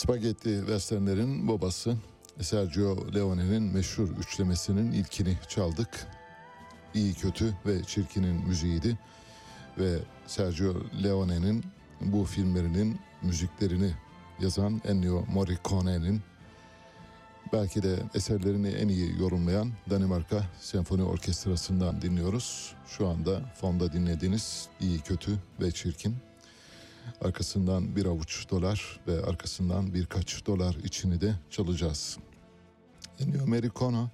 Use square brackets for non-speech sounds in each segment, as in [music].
Spagetti westernlerin babası Sergio Leone'nin meşhur üçlemesinin ilkini çaldık. İyi, kötü ve çirkinin müziğiydi. Ve Sergio Leone'nin bu filmlerinin müziklerini yazan Ennio Morricone'nin belki de eserlerini en iyi yorumlayan Danimarka Senfoni Orkestrası'ndan dinliyoruz. Şu anda fonda dinlediğiniz iyi, kötü ve çirkin. Arkasından bir avuç dolar ve arkasından birkaç dolar içini de çalacağız. Ennio Morricone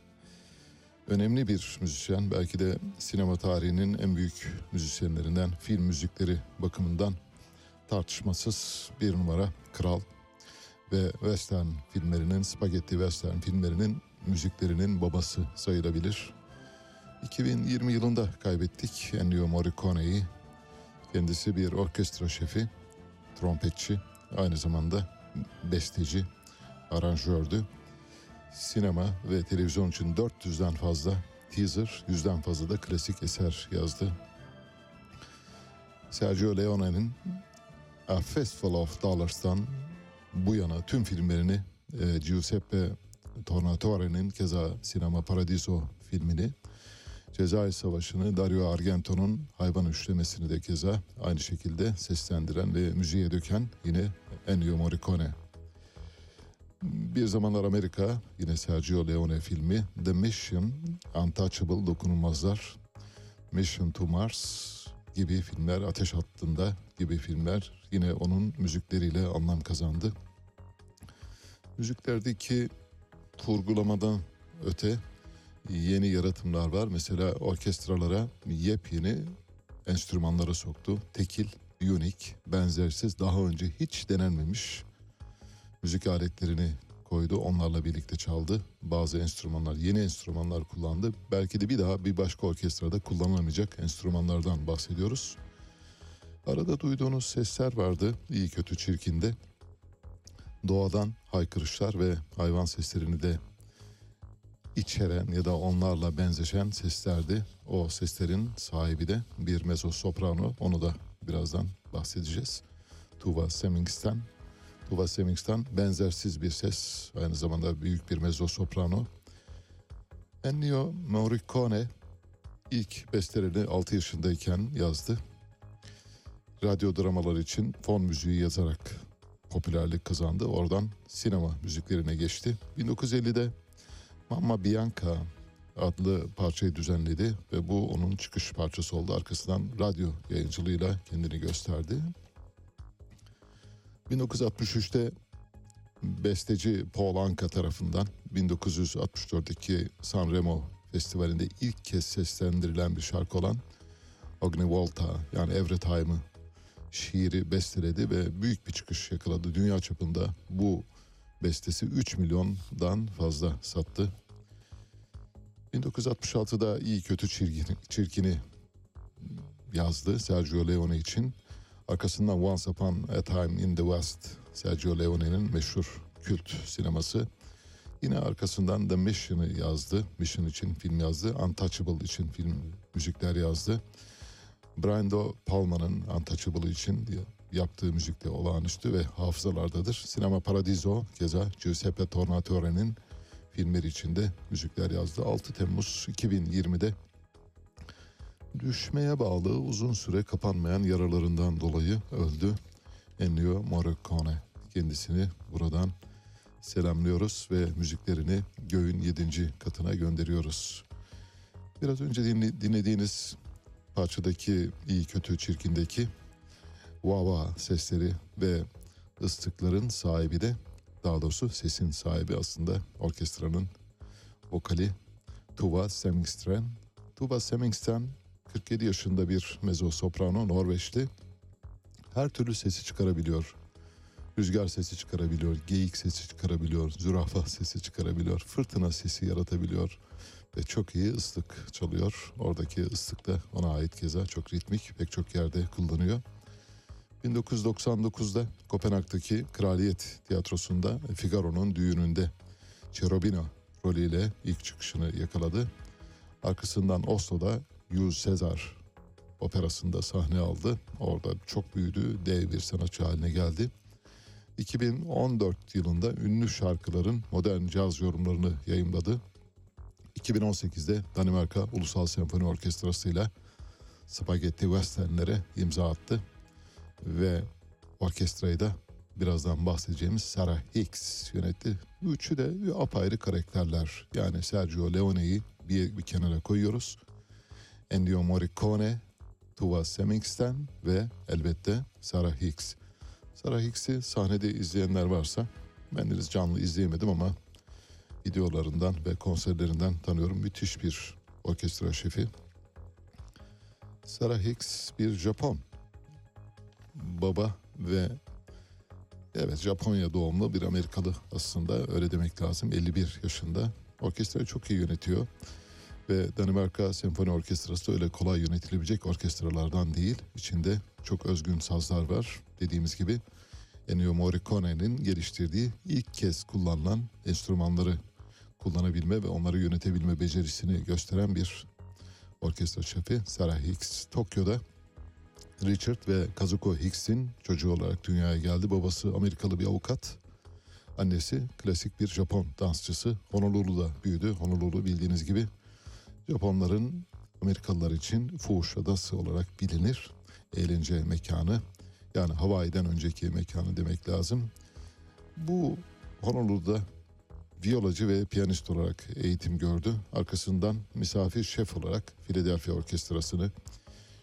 önemli bir müzisyen. Belki de sinema tarihinin en büyük müzisyenlerinden, film müzikleri bakımından tartışmasız bir numara kral ve western filmlerinin, spagetti western filmlerinin müziklerinin babası sayılabilir. 2020 yılında kaybettik Ennio Morricone'yi. Kendisi bir orkestra şefi, trompetçi, aynı zamanda besteci, aranjördü. Sinema ve televizyon için 400'den fazla teaser, 100'den fazla da klasik eser yazdı. Sergio Leone'nin A Fistful of Dollars'tan bu yana tüm filmlerini e, Giuseppe Tornatore'nin keza Sinema Paradiso filmini Cezayir Savaşı'nı Dario Argento'nun hayvan üçlemesini de keza aynı şekilde seslendiren ve müziğe döken yine Ennio Morricone. Bir zamanlar Amerika yine Sergio Leone filmi The Mission, Untouchable Dokunulmazlar, Mission to Mars gibi filmler, Ateş Hattı'nda gibi filmler yine onun müzikleriyle anlam kazandı. Müziklerdeki kurgulamadan öte yeni yaratımlar var. Mesela orkestralara yepyeni enstrümanlara soktu. Tekil, unik, benzersiz, daha önce hiç denenmemiş müzik aletlerini koydu. Onlarla birlikte çaldı. Bazı enstrümanlar, yeni enstrümanlar kullandı. Belki de bir daha bir başka orkestrada kullanılamayacak enstrümanlardan bahsediyoruz. Arada duyduğunuz sesler vardı. iyi kötü çirkinde. Doğadan haykırışlar ve hayvan seslerini de içeren ya da onlarla benzeşen seslerdi. O seslerin sahibi de bir mezzo soprano. Onu da birazdan bahsedeceğiz. Tuva Semings'ten. Tuva Semings'ten benzersiz bir ses. Aynı zamanda büyük bir mezzo soprano. Ennio Morricone ilk bestelerini 6 yaşındayken yazdı. Radyo dramalar için fon müziği yazarak popülerlik kazandı. Oradan sinema müziklerine geçti. 1950'de Mamma Bianca adlı parçayı düzenledi ve bu onun çıkış parçası oldu. Arkasından radyo yayıncılığıyla kendini gösterdi. 1963'te besteci Paul Anka tarafından 1964'teki Sanremo Festivali'nde ilk kez seslendirilen bir şarkı olan Volta yani Evertime'ı şiiri besteledi ve büyük bir çıkış yakaladı. Dünya çapında bu bestesi 3 milyondan fazla sattı. 1966'da iyi kötü çirkini, çirkini yazdı Sergio Leone için. Arkasından Once Upon a Time in the West Sergio Leone'nin meşhur kült sineması. Yine arkasından The Mission'ı yazdı. Mission için film yazdı. Untouchable için film müzikler yazdı. Brian De Palma'nın Untouchable için yaptığı müzikte olağanüstü ve hafızalardadır. Sinema Paradiso keza Giuseppe Tornatore'nin filmleri içinde müzikler yazdı. 6 Temmuz 2020'de düşmeye bağlı uzun süre kapanmayan yaralarından dolayı öldü. Ennio Morricone kendisini buradan selamlıyoruz ve müziklerini göğün yedinci katına gönderiyoruz. Biraz önce dinlediğiniz parçadaki iyi kötü çirkindeki vava sesleri ve ıslıkların sahibi de daha doğrusu sesin sahibi aslında orkestranın vokali Tuva Semingstren. Tuva Semingstren 47 yaşında bir mezzo soprano Norveçli. Her türlü sesi çıkarabiliyor. Rüzgar sesi çıkarabiliyor, geyik sesi çıkarabiliyor, zürafa sesi çıkarabiliyor, fırtına sesi yaratabiliyor ve çok iyi ıslık çalıyor. Oradaki ıslık da ona ait keza çok ritmik pek çok yerde kullanıyor. 1999'da Kopenhag'daki Kraliyet Tiyatrosu'nda Figaro'nun düğününde Cherubino rolüyle ilk çıkışını yakaladı. Arkasından Oslo'da Jules Caesar operasında sahne aldı. Orada çok büyüdü, dev bir sanatçı haline geldi. 2014 yılında ünlü şarkıların modern caz yorumlarını yayımladı. 2018'de Danimarka Ulusal Senfoni Orkestrası ile Spaghetti Western'lere imza attı. Ve orkestrayı da birazdan bahsedeceğimiz Sarah Hicks yönetti. Üçü de apayrı karakterler. Yani Sergio Leone'yi bir, bir kenara koyuyoruz. Ennio Morricone, Tuva Semmingsten ve elbette Sarah Hicks. Sarah Hicks'i sahnede izleyenler varsa ben de canlı izleyemedim ama videolarından ve konserlerinden tanıyorum. Müthiş bir orkestra şefi. Sarah Hicks bir Japon baba ve evet Japonya doğumlu bir Amerikalı aslında öyle demek lazım. 51 yaşında. Orkestrayı çok iyi yönetiyor. Ve Danimarka Senfoni Orkestrası da öyle kolay yönetilebilecek orkestralardan değil. İçinde çok özgün sazlar var. Dediğimiz gibi Ennio Morricone'nin geliştirdiği ilk kez kullanılan enstrümanları kullanabilme ve onları yönetebilme becerisini gösteren bir orkestra şefi Sarah Hicks. Tokyo'da Richard ve Kazuko Hicks'in çocuğu olarak dünyaya geldi. Babası Amerikalı bir avukat. Annesi klasik bir Japon dansçısı. Honolulu'da büyüdü. Honolulu bildiğiniz gibi Japonların Amerikalılar için fuhuş adası olarak bilinir. Eğlence mekanı. Yani Hawaii'den önceki mekanı demek lazım. Bu Honolulu'da viyolacı ve piyanist olarak eğitim gördü. Arkasından misafir şef olarak Philadelphia Orkestrası'nı,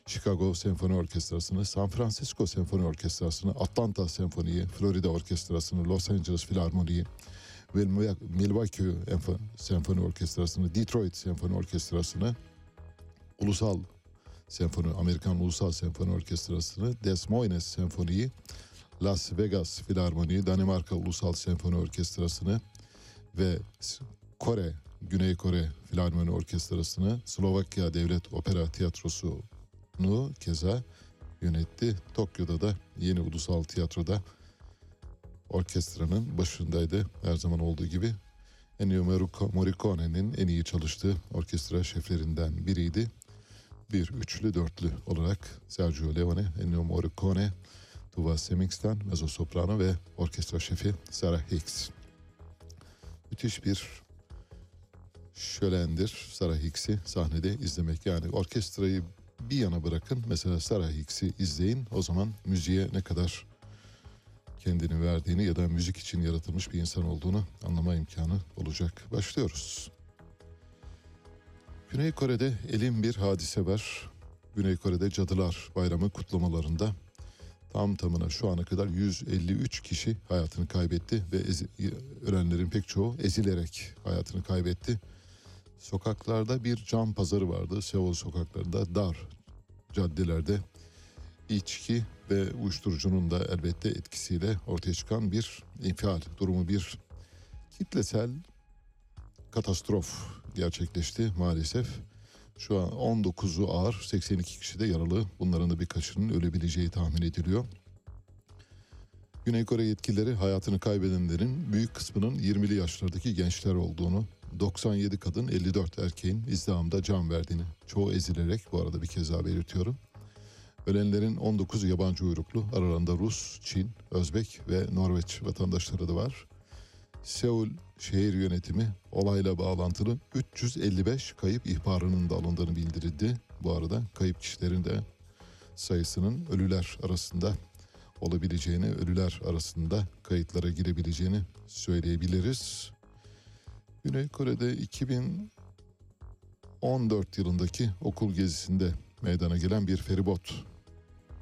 Chicago Senfoni Orkestrası'nı, San Francisco Senfoni Orkestrası'nı, Atlanta Senfoni'yi, Florida Orkestrası'nı, Los Angeles Filarmoni'yi, Milwaukee Senfoni Orkestrası'nı, Detroit Senfoni Orkestrası'nı, Ulusal Senfoni, Amerikan Ulusal Senfoni Orkestrası'nı, Des Moines Senfoni'yi, Las Vegas Filarmoni'yi, Danimarka Ulusal Senfoni Orkestrası'nı ve Kore, Güney Kore Filarmoni Orkestrası'nı, Slovakya Devlet Opera Tiyatrosu'nu keza yönetti. Tokyo'da da yeni ulusal tiyatroda orkestranın başındaydı her zaman olduğu gibi. Ennio Morricone'nin en iyi çalıştığı orkestra şeflerinden biriydi. Bir üçlü dörtlü olarak Sergio Leone, Ennio Morricone, Tuva Semmingsten, mezzo soprano ve orkestra şefi Sarah Hicks. Müthiş bir şölendir Sarah Hicks'i sahnede izlemek. Yani orkestrayı bir yana bırakın. Mesela Sarah Hicks'i izleyin. O zaman müziğe ne kadar kendini verdiğini ya da müzik için yaratılmış bir insan olduğunu anlama imkanı olacak. Başlıyoruz. Güney Kore'de elin bir hadise var. Güney Kore'de Cadılar Bayramı kutlamalarında tam tamına şu ana kadar 153 kişi hayatını kaybetti ve ölenlerin pek çoğu ezilerek hayatını kaybetti. Sokaklarda bir cam pazarı vardı. Seul sokaklarında dar caddelerde içki ve uyuşturucunun da elbette etkisiyle ortaya çıkan bir infial durumu bir kitlesel katastrof gerçekleşti maalesef. Şu an 19'u ağır, 82 kişi de yaralı. Bunların da birkaçının ölebileceği tahmin ediliyor. Güney Kore yetkilileri hayatını kaybedenlerin büyük kısmının 20'li yaşlardaki gençler olduğunu, 97 kadın 54 erkeğin izdihamda can verdiğini, çoğu ezilerek bu arada bir kez daha belirtiyorum. Ölenlerin 19 yabancı uyruklu, aralarında Rus, Çin, Özbek ve Norveç vatandaşları da var. Seul şehir yönetimi olayla bağlantılı 355 kayıp ihbarının da alındığını bildirildi. Bu arada kayıp kişilerin de sayısının ölüler arasında olabileceğini, ölüler arasında kayıtlara girebileceğini söyleyebiliriz. Güney Kore'de 2014 yılındaki okul gezisinde meydana gelen bir feribot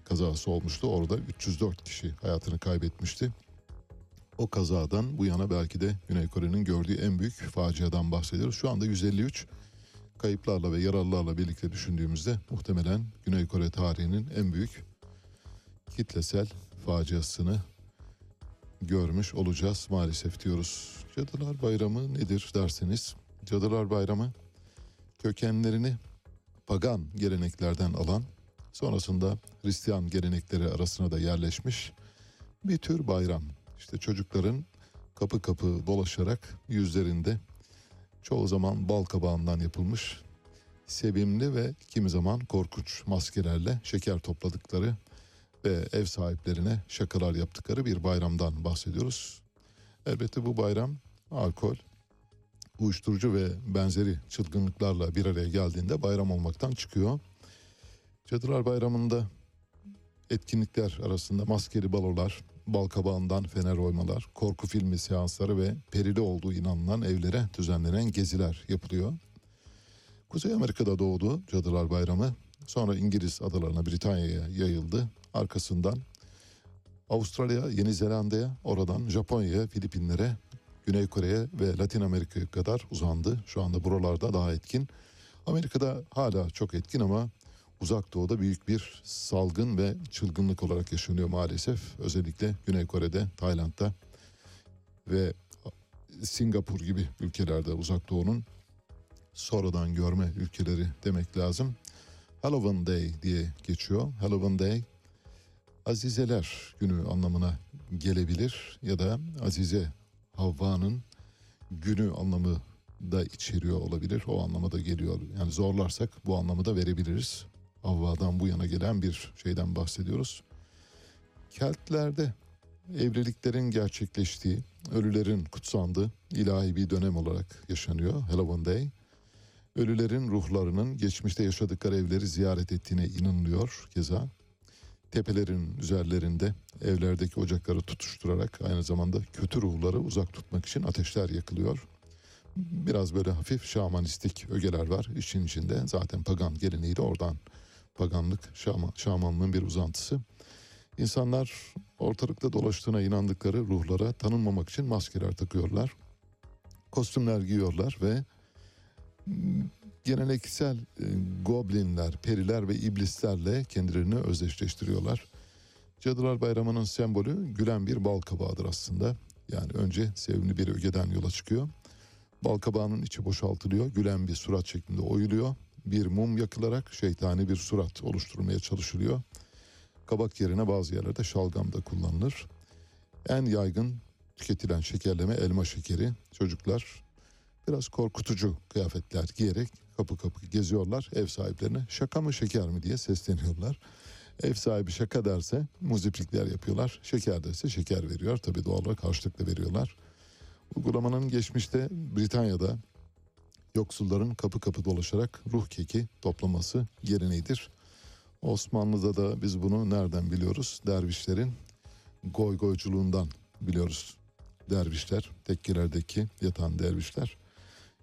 kazası olmuştu. Orada 304 kişi hayatını kaybetmişti. O kazadan bu yana belki de Güney Kore'nin gördüğü en büyük faciadan bahsediyoruz. Şu anda 153 kayıplarla ve yaralılarla birlikte düşündüğümüzde muhtemelen Güney Kore tarihinin en büyük kitlesel faciasını görmüş olacağız maalesef diyoruz. Cadılar Bayramı nedir derseniz Cadılar Bayramı kökenlerini pagan geleneklerden alan sonrasında Hristiyan gelenekleri arasına da yerleşmiş bir tür bayram. İşte çocukların kapı kapı dolaşarak yüzlerinde çoğu zaman bal kabağından yapılmış sevimli ve kimi zaman korkunç maskelerle şeker topladıkları ve ev sahiplerine şakalar yaptıkları bir bayramdan bahsediyoruz. Elbette bu bayram alkol, uyuşturucu ve benzeri çılgınlıklarla bir araya geldiğinde bayram olmaktan çıkıyor. Cadılar Bayramı'nda etkinlikler arasında maskeli balolar, balkabağından fener oymalar, korku filmi seansları ve perili olduğu inanılan evlere düzenlenen geziler yapılıyor. Kuzey Amerika'da doğdu Cadılar Bayramı. Sonra İngiliz adalarına, Britanya'ya yayıldı. Arkasından Avustralya, Yeni Zelanda'ya, oradan Japonya'ya, Filipinlere, Güney Kore'ye ve Latin Amerika'ya kadar uzandı. Şu anda buralarda daha etkin. Amerika'da hala çok etkin ama uzak doğuda büyük bir salgın ve çılgınlık olarak yaşanıyor maalesef. Özellikle Güney Kore'de, Tayland'da ve Singapur gibi ülkelerde uzak doğunun sonradan görme ülkeleri demek lazım. Halloween Day diye geçiyor. Halloween Day Azizeler günü anlamına gelebilir ya da Azize Havva'nın günü anlamı da içeriyor olabilir. O anlama da geliyor. Yani zorlarsak bu anlamı da verebiliriz. Havva'dan bu yana gelen bir şeyden bahsediyoruz. Keltlerde evliliklerin gerçekleştiği, ölülerin kutsandığı ilahi bir dönem olarak yaşanıyor Halloween Day. Ölülerin ruhlarının geçmişte yaşadıkları evleri ziyaret ettiğine inanılıyor keza. Tepelerin üzerlerinde evlerdeki ocakları tutuşturarak aynı zamanda kötü ruhları uzak tutmak için ateşler yakılıyor. Biraz böyle hafif şamanistik ögeler var işin içinde. Zaten pagan geleneği de oradan paganlık, şama, şamanlığın bir uzantısı. İnsanlar ortalıkta dolaştığına inandıkları ruhlara tanınmamak için maskeler takıyorlar. Kostümler giyiyorlar ve geleneksel e, goblinler, periler ve iblislerle kendilerini özdeşleştiriyorlar. Cadılar Bayramı'nın sembolü gülen bir bal kabağıdır aslında. Yani önce sevimli bir ögeden yola çıkıyor. Bal kabağının içi boşaltılıyor, gülen bir surat şeklinde oyuluyor. Bir mum yakılarak şeytani bir surat oluşturmaya çalışılıyor. Kabak yerine bazı yerlerde şalgam da kullanılır. En yaygın tüketilen şekerleme elma şekeri. Çocuklar biraz korkutucu kıyafetler giyerek kapı kapı geziyorlar. Ev sahiplerine şaka mı şeker mi diye sesleniyorlar. Ev sahibi şaka derse muziplikler yapıyorlar. Şeker derse şeker veriyor. Tabii doğal olarak harçlık da veriyorlar. Uygulamanın geçmişte Britanya'da yoksulların kapı kapı dolaşarak ruh keki toplaması geleneğidir. Osmanlı'da da biz bunu nereden biliyoruz? Dervişlerin goygoyculuğundan biliyoruz. Dervişler, tekkelerdeki yatan dervişler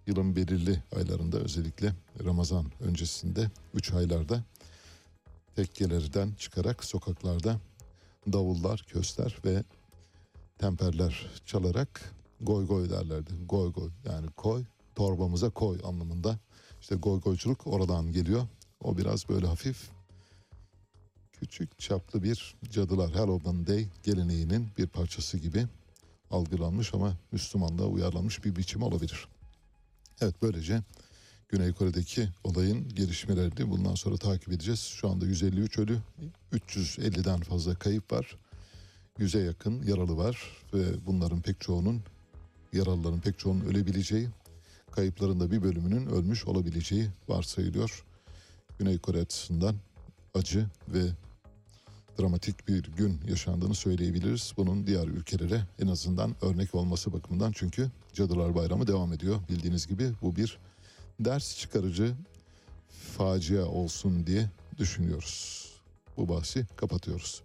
yılın belirli aylarında özellikle Ramazan öncesinde 3 aylarda tekkelerden çıkarak sokaklarda davullar, kösler ve temperler çalarak goy goy derlerdi. Goy goy yani koy torbamıza koy anlamında. İşte goy goyculuk oradan geliyor. O biraz böyle hafif küçük çaplı bir cadılar Halloween Day geleneğinin bir parçası gibi algılanmış ama Müslümanlığa uyarlanmış bir biçim olabilir. Evet böylece Güney Kore'deki olayın gelişmelerini bundan sonra takip edeceğiz. Şu anda 153 ölü, 350'den fazla kayıp var. 100'e yakın yaralı var ve bunların pek çoğunun yaralıların pek çoğunun ölebileceği, kayıpların da bir bölümünün ölmüş olabileceği varsayılıyor. Güney Kore açısından acı ve dramatik bir gün yaşandığını söyleyebiliriz. Bunun diğer ülkelere en azından örnek olması bakımından çünkü Cadılar Bayramı devam ediyor. Bildiğiniz gibi bu bir ders çıkarıcı facia olsun diye düşünüyoruz. Bu bahsi kapatıyoruz.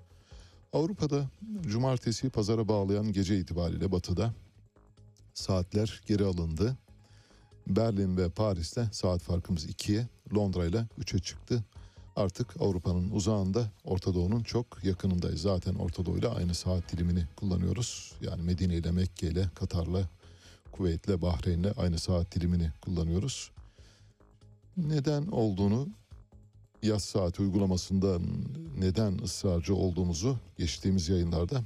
Avrupa'da cumartesi pazara bağlayan gece itibariyle batıda saatler geri alındı. Berlin ve Paris'te saat farkımız 2'ye, Londra ile 3'e çıktı. Artık Avrupa'nın uzağında, Orta Doğu'nun çok yakınındayız. Zaten Orta Doğu ile aynı saat dilimini kullanıyoruz. Yani Medine ile Mekke ile Katar'la, Kuveyt'le, Bahreyn'le aynı saat dilimini kullanıyoruz. Neden olduğunu yaz saati uygulamasında neden ısrarcı olduğumuzu geçtiğimiz yayınlarda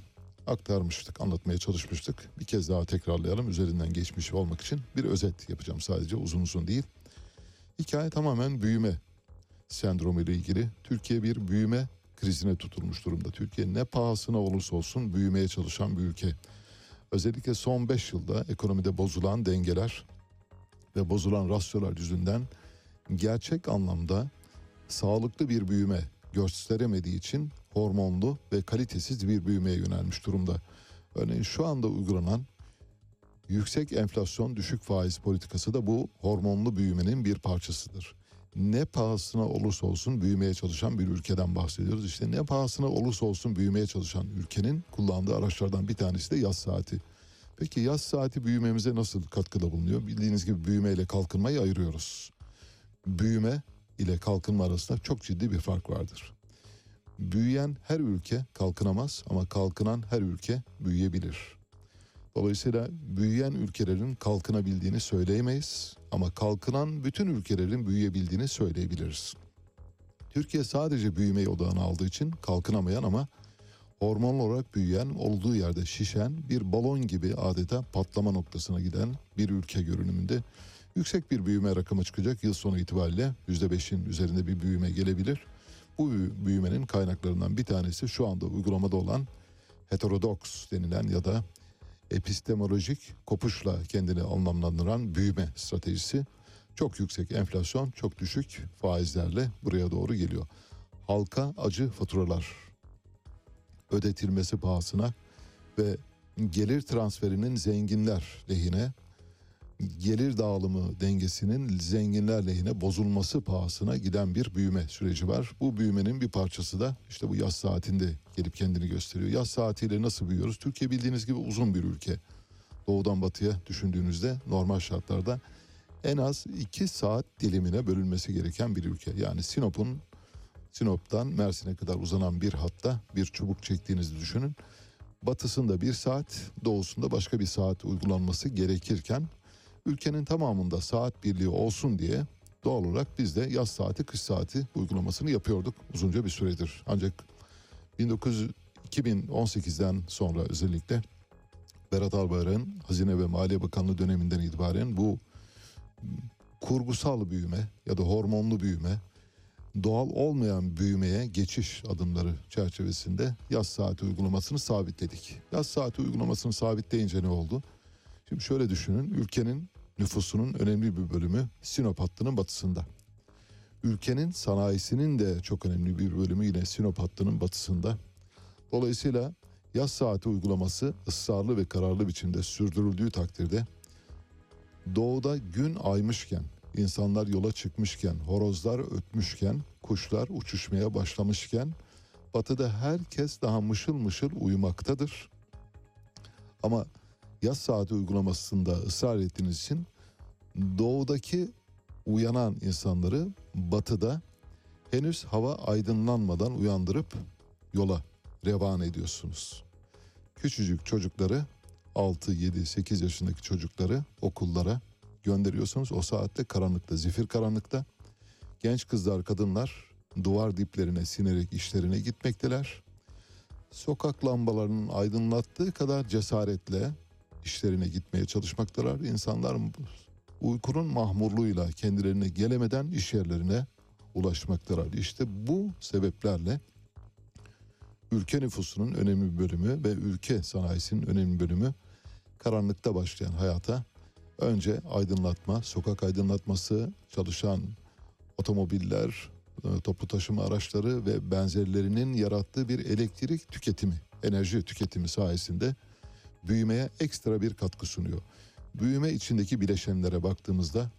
aktarmıştık, anlatmaya çalışmıştık. Bir kez daha tekrarlayalım üzerinden geçmiş olmak için bir özet yapacağım sadece uzun uzun değil. Hikaye tamamen büyüme sendromu ile ilgili. Türkiye bir büyüme krizine tutulmuş durumda. Türkiye ne pahasına olursa olsun büyümeye çalışan bir ülke. Özellikle son 5 yılda ekonomide bozulan dengeler ve bozulan rasyolar yüzünden gerçek anlamda sağlıklı bir büyüme gösteremediği için hormonlu ve kalitesiz bir büyümeye yönelmiş durumda. Örneğin şu anda uygulanan yüksek enflasyon düşük faiz politikası da bu hormonlu büyümenin bir parçasıdır. Ne pahasına olursa olsun büyümeye çalışan bir ülkeden bahsediyoruz. İşte ne pahasına olursa olsun büyümeye çalışan ülkenin kullandığı araçlardan bir tanesi de yaz saati. Peki yaz saati büyümemize nasıl katkıda bulunuyor? Bildiğiniz gibi büyüme ile kalkınmayı ayırıyoruz. Büyüme ile kalkınma arasında çok ciddi bir fark vardır. Büyüyen her ülke kalkınamaz ama kalkınan her ülke büyüyebilir. Dolayısıyla büyüyen ülkelerin kalkınabildiğini söyleyemeyiz ama kalkınan bütün ülkelerin büyüyebildiğini söyleyebiliriz. Türkiye sadece büyümeyi odağına aldığı için kalkınamayan ama hormonal olarak büyüyen, olduğu yerde şişen bir balon gibi adeta patlama noktasına giden bir ülke görünümünde yüksek bir büyüme rakamı çıkacak. Yıl sonu itibariyle %5'in üzerinde bir büyüme gelebilir. Bu büyümenin kaynaklarından bir tanesi şu anda uygulamada olan heterodoks denilen ya da epistemolojik kopuşla kendini anlamlandıran büyüme stratejisi. Çok yüksek enflasyon, çok düşük faizlerle buraya doğru geliyor. Halka acı faturalar ödetilmesi pahasına ve gelir transferinin zenginler lehine gelir dağılımı dengesinin zenginler lehine bozulması pahasına giden bir büyüme süreci var. Bu büyümenin bir parçası da işte bu yaz saatinde gelip kendini gösteriyor. Yaz saatiyle nasıl büyüyoruz? Türkiye bildiğiniz gibi uzun bir ülke. Doğudan batıya düşündüğünüzde normal şartlarda en az iki saat dilimine bölünmesi gereken bir ülke. Yani Sinop'un Sinop'tan Mersin'e kadar uzanan bir hatta bir çubuk çektiğinizi düşünün. Batısında bir saat, doğusunda başka bir saat uygulanması gerekirken ülkenin tamamında saat birliği olsun diye doğal olarak biz de yaz saati, kış saati uygulamasını yapıyorduk uzunca bir süredir. Ancak 1900 2018'den sonra özellikle Berat Albayrak'ın Hazine ve Maliye Bakanlığı döneminden itibaren bu kurgusal büyüme ya da hormonlu büyüme doğal olmayan büyümeye geçiş adımları çerçevesinde yaz saati uygulamasını sabitledik. Yaz saati uygulamasını sabitleyince ne oldu? Şimdi şöyle düşünün ülkenin nüfusunun önemli bir bölümü Sinop hattının batısında. Ülkenin sanayisinin de çok önemli bir bölümü yine Sinop hattının batısında. Dolayısıyla yaz saati uygulaması ısrarlı ve kararlı biçimde sürdürüldüğü takdirde doğuda gün aymışken, insanlar yola çıkmışken, horozlar ötmüşken, kuşlar uçuşmaya başlamışken batıda herkes daha mışıl mışıl uyumaktadır. Ama yaz saati uygulamasında ısrar ettiğiniz için doğudaki uyanan insanları batıda henüz hava aydınlanmadan uyandırıp yola revan ediyorsunuz. Küçücük çocukları 6, 7, 8 yaşındaki çocukları okullara gönderiyorsunuz. O saatte karanlıkta, zifir karanlıkta. Genç kızlar, kadınlar duvar diplerine sinerek işlerine gitmekteler. Sokak lambalarının aydınlattığı kadar cesaretle işlerine gitmeye çalışmaktalar. İnsanlar uykunun mahmurluğuyla kendilerine gelemeden iş yerlerine ulaşmaktalar. İşte bu sebeplerle ülke nüfusunun önemli bir bölümü ve ülke sanayisinin önemli bölümü karanlıkta başlayan hayata önce aydınlatma, sokak aydınlatması, çalışan otomobiller, e, toplu taşıma araçları ve benzerlerinin yarattığı bir elektrik tüketimi, enerji tüketimi sayesinde büyümeye ekstra bir katkı sunuyor. Büyüme içindeki bileşenlere baktığımızda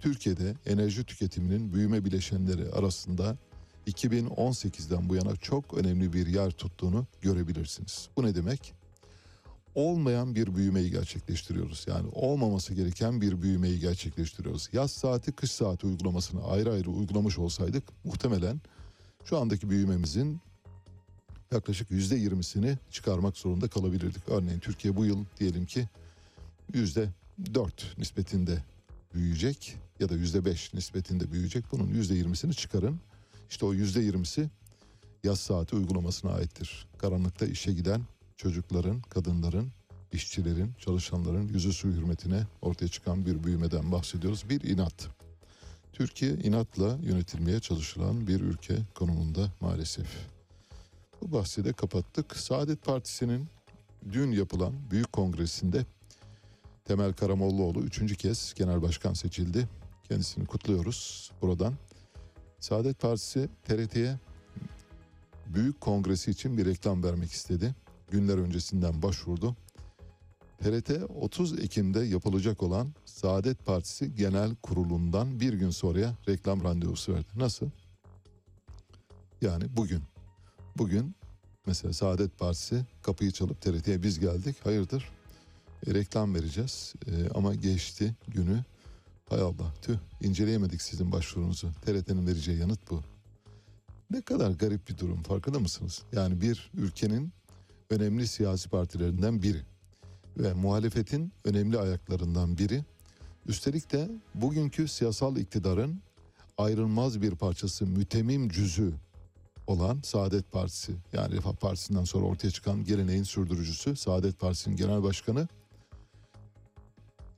Türkiye'de enerji tüketiminin büyüme bileşenleri arasında 2018'den bu yana çok önemli bir yer tuttuğunu görebilirsiniz. Bu ne demek? Olmayan bir büyümeyi gerçekleştiriyoruz. Yani olmaması gereken bir büyümeyi gerçekleştiriyoruz. Yaz saati, kış saati uygulamasını ayrı ayrı uygulamış olsaydık muhtemelen şu andaki büyümemizin yaklaşık yüzde yirmisini çıkarmak zorunda kalabilirdik. Örneğin Türkiye bu yıl diyelim ki yüzde dört nispetinde büyüyecek ya da yüzde beş nispetinde büyüyecek. Bunun yüzde yirmisini çıkarın. İşte o yüzde yirmisi yaz saati uygulamasına aittir. Karanlıkta işe giden çocukların, kadınların, işçilerin, çalışanların yüzü su hürmetine ortaya çıkan bir büyümeden bahsediyoruz. Bir inat. Türkiye inatla yönetilmeye çalışılan bir ülke konumunda maalesef. Bu bahsi de kapattık. Saadet Partisi'nin dün yapılan büyük kongresinde Temel Karamollaoğlu üçüncü kez genel başkan seçildi. Kendisini kutluyoruz buradan. Saadet Partisi TRT'ye büyük kongresi için bir reklam vermek istedi. Günler öncesinden başvurdu. TRT 30 Ekim'de yapılacak olan Saadet Partisi Genel Kurulu'ndan bir gün sonraya reklam randevusu verdi. Nasıl? Yani bugün. Bugün mesela Saadet Partisi kapıyı çalıp TRT'ye biz geldik. Hayırdır? E, reklam vereceğiz. E, ama geçti günü. Hay Allah tüh inceleyemedik sizin başvurunuzu. TRT'nin vereceği yanıt bu. Ne kadar garip bir durum farkında mısınız? Yani bir ülkenin önemli siyasi partilerinden biri ve muhalefetin önemli ayaklarından biri. Üstelik de bugünkü siyasal iktidarın ayrılmaz bir parçası, mütemim cüzü olan Saadet Partisi. Yani Refah Partisi'nden sonra ortaya çıkan geleneğin sürdürücüsü Saadet Partisi'nin genel başkanı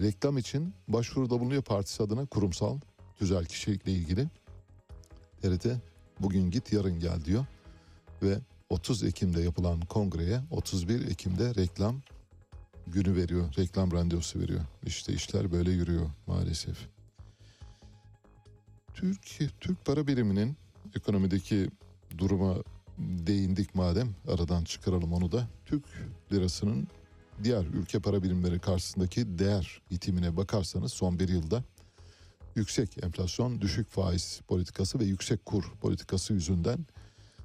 reklam için başvuruda bulunuyor partisi adına kurumsal tüzel kişilikle ilgili. TRT bugün git yarın gel diyor ve 30 Ekim'de yapılan kongreye 31 Ekim'de reklam günü veriyor, reklam randevusu veriyor. İşte işler böyle yürüyor maalesef. Türk Türk para biriminin ekonomideki duruma değindik madem aradan çıkaralım onu da. Türk lirasının diğer ülke para birimleri karşısındaki değer itimine bakarsanız son bir yılda yüksek enflasyon, düşük faiz politikası ve yüksek kur politikası yüzünden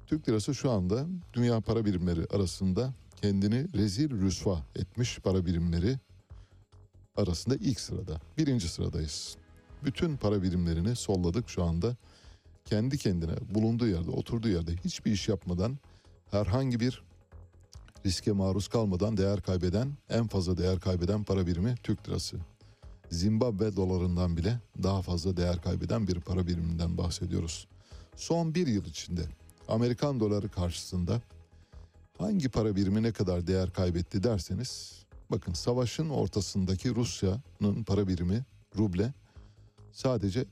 Türk lirası şu anda dünya para birimleri arasında kendini rezil rüsva etmiş para birimleri arasında ilk sırada. Birinci sıradayız. Bütün para birimlerini solladık şu anda. Kendi kendine bulunduğu yerde, oturduğu yerde hiçbir iş yapmadan herhangi bir riske maruz kalmadan değer kaybeden, en fazla değer kaybeden para birimi Türk lirası. Zimbabwe dolarından bile daha fazla değer kaybeden bir para biriminden bahsediyoruz. Son bir yıl içinde Amerikan doları karşısında hangi para birimi ne kadar değer kaybetti derseniz bakın savaşın ortasındaki Rusya'nın para birimi ruble sadece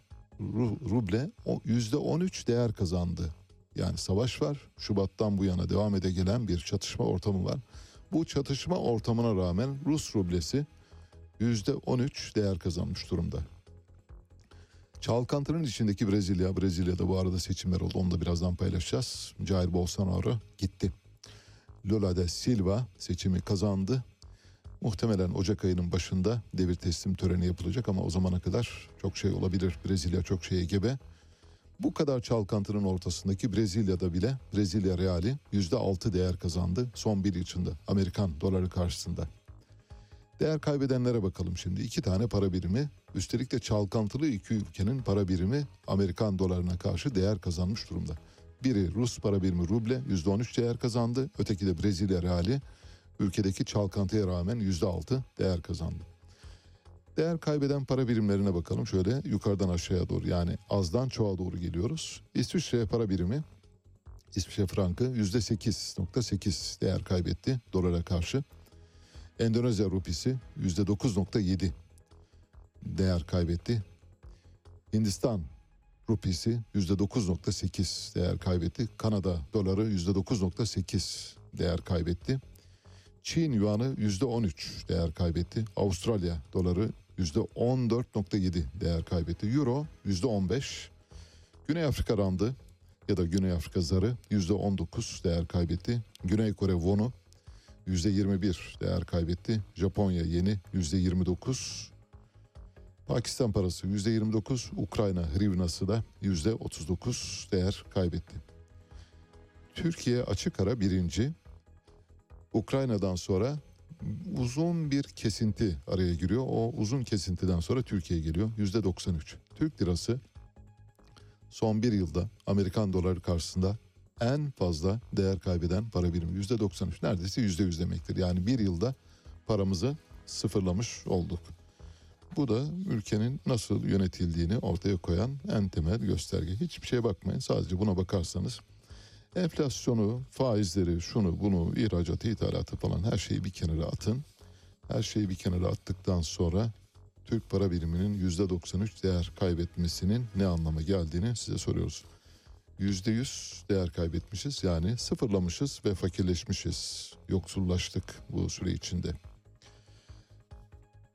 ruble yüzde 13 değer kazandı. Yani savaş var. Şubat'tan bu yana devam ede gelen bir çatışma ortamı var. Bu çatışma ortamına rağmen Rus rublesi yüzde 13 değer kazanmış durumda. Çalkantı'nın içindeki Brezilya, Brezilya'da bu arada seçimler oldu. Onu da birazdan paylaşacağız. Jair Bolsonaro gitti. Lula da Silva seçimi kazandı. Muhtemelen Ocak ayının başında devir teslim töreni yapılacak ama o zamana kadar çok şey olabilir. Brezilya çok şeye gebe. Bu kadar çalkantının ortasındaki Brezilya'da bile Brezilya reali %6 değer kazandı son bir içinde Amerikan doları karşısında. Değer kaybedenlere bakalım şimdi. İki tane para birimi üstelik de çalkantılı iki ülkenin para birimi Amerikan dolarına karşı değer kazanmış durumda. Biri Rus para birimi ruble %13 değer kazandı. Öteki de Brezilya reali ülkedeki çalkantıya rağmen %6 değer kazandı. Değer kaybeden para birimlerine bakalım. Şöyle yukarıdan aşağıya doğru yani azdan çoğa doğru geliyoruz. İsviçre para birimi İsviçre frankı %8.8 değer kaybetti dolara karşı. Endonezya rupisi %9.7 değer kaybetti. Hindistan rupisi %9.8 değer kaybetti. Kanada doları %9.8 değer kaybetti. Çin yuanı %13 değer kaybetti. Avustralya doları %14.7 değer kaybetti. Euro %15. Güney Afrika randı ya da Güney Afrika zarı %19 değer kaybetti. Güney Kore wonu %21 değer kaybetti. Japonya yeni %29. Pakistan parası %29. Ukrayna hrivnası da %39 değer kaybetti. Türkiye açık ara birinci. Ukrayna'dan sonra uzun bir kesinti araya giriyor. O uzun kesintiden sonra Türkiye geliyor. Yüzde 93. Türk lirası son bir yılda Amerikan doları karşısında en fazla değer kaybeden para birimi. Yüzde 93 neredeyse yüzde yüz demektir. Yani bir yılda paramızı sıfırlamış olduk. Bu da ülkenin nasıl yönetildiğini ortaya koyan en temel gösterge. Hiçbir şeye bakmayın. Sadece buna bakarsanız Enflasyonu, faizleri, şunu bunu, ihracatı, ithalatı falan her şeyi bir kenara atın. Her şeyi bir kenara attıktan sonra Türk para biriminin yüzde 93 değer kaybetmesinin ne anlama geldiğini size soruyoruz. Yüzde yüz değer kaybetmişiz yani sıfırlamışız ve fakirleşmişiz. Yoksullaştık bu süre içinde.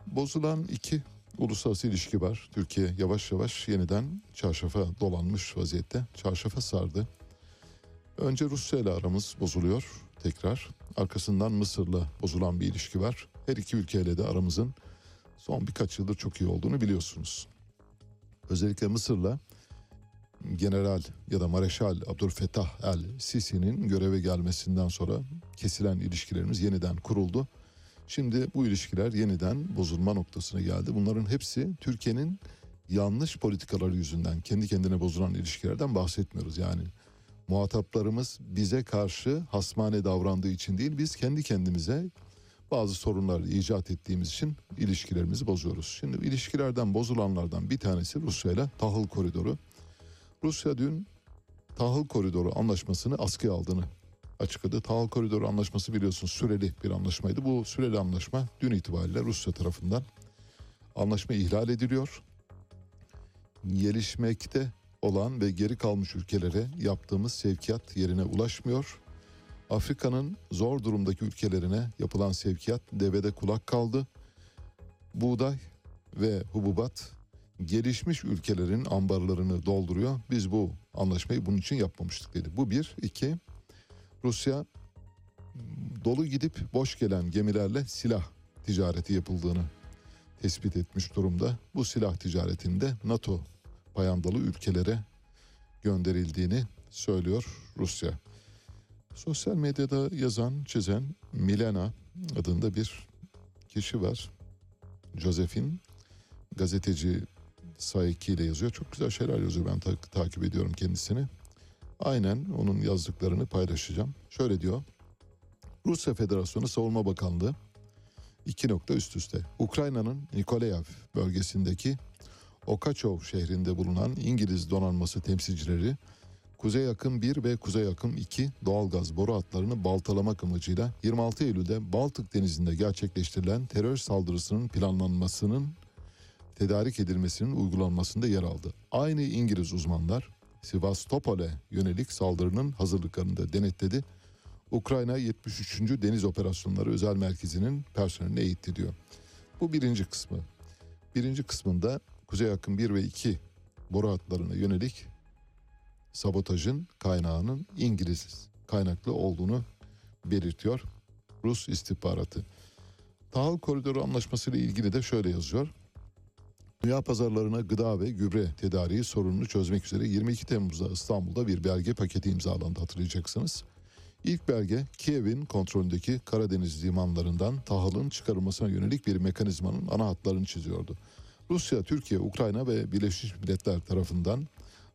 Bozulan iki uluslararası ilişki var. Türkiye yavaş yavaş yeniden çarşafa dolanmış vaziyette. Çarşafa sardı. Önce Rusya ile aramız bozuluyor tekrar. Arkasından Mısır'la bozulan bir ilişki var. Her iki ülkeyle de aramızın son birkaç yıldır çok iyi olduğunu biliyorsunuz. Özellikle Mısır'la General ya da Mareşal Abdülfettah el Sisi'nin göreve gelmesinden sonra kesilen ilişkilerimiz yeniden kuruldu. Şimdi bu ilişkiler yeniden bozulma noktasına geldi. Bunların hepsi Türkiye'nin yanlış politikaları yüzünden kendi kendine bozulan ilişkilerden bahsetmiyoruz. Yani muhataplarımız bize karşı hasmane davrandığı için değil biz kendi kendimize bazı sorunlar icat ettiğimiz için ilişkilerimizi bozuyoruz. Şimdi ilişkilerden bozulanlardan bir tanesi Rusya ile tahıl koridoru. Rusya dün tahıl koridoru anlaşmasını askıya aldığını açıkladı. Tahıl koridoru anlaşması biliyorsunuz süreli bir anlaşmaydı. Bu süreli anlaşma dün itibariyle Rusya tarafından anlaşma ihlal ediliyor. Gelişmekte olan ve geri kalmış ülkelere yaptığımız sevkiyat yerine ulaşmıyor. Afrika'nın zor durumdaki ülkelerine yapılan sevkiyat devede kulak kaldı. Buğday ve hububat gelişmiş ülkelerin ambarlarını dolduruyor. Biz bu anlaşmayı bunun için yapmamıştık dedi. Bu bir. iki Rusya dolu gidip boş gelen gemilerle silah ticareti yapıldığını tespit etmiş durumda. Bu silah ticaretinde NATO payandalı ülkelere gönderildiğini söylüyor Rusya. Sosyal medyada yazan, çizen Milena adında bir kişi var. Josephine gazeteci Saiki ile yazıyor. Çok güzel şeyler yazıyor. Ben ta- takip ediyorum kendisini. Aynen onun yazdıklarını paylaşacağım. Şöyle diyor. Rusya Federasyonu Savunma Bakanlığı iki nokta üst üste. Ukrayna'nın Nikolaev bölgesindeki Okachov şehrinde bulunan İngiliz donanması temsilcileri Kuzey Akım 1 ve Kuzey Akım 2 doğalgaz boru hatlarını baltalamak amacıyla 26 Eylül'de Baltık Denizi'nde gerçekleştirilen terör saldırısının planlanmasının tedarik edilmesinin uygulanmasında yer aldı. Aynı İngiliz uzmanlar Sivastopol'e yönelik saldırının hazırlıklarını da denetledi. Ukrayna 73. Deniz Operasyonları Özel Merkezi'nin personelini eğitti diyor. Bu birinci kısmı. Birinci kısmında Kuzey Akım 1 ve 2 boru hatlarına yönelik sabotajın kaynağının İngiliz kaynaklı olduğunu belirtiyor Rus istihbaratı. Tahıl Koridoru Anlaşması ile ilgili de şöyle yazıyor. Dünya pazarlarına gıda ve gübre tedariği sorununu çözmek üzere 22 Temmuz'da İstanbul'da bir belge paketi imzalandı hatırlayacaksınız. İlk belge Kiev'in kontrolündeki Karadeniz limanlarından tahılın çıkarılmasına yönelik bir mekanizmanın ana hatlarını çiziyordu. Rusya, Türkiye, Ukrayna ve Birleşmiş Milletler tarafından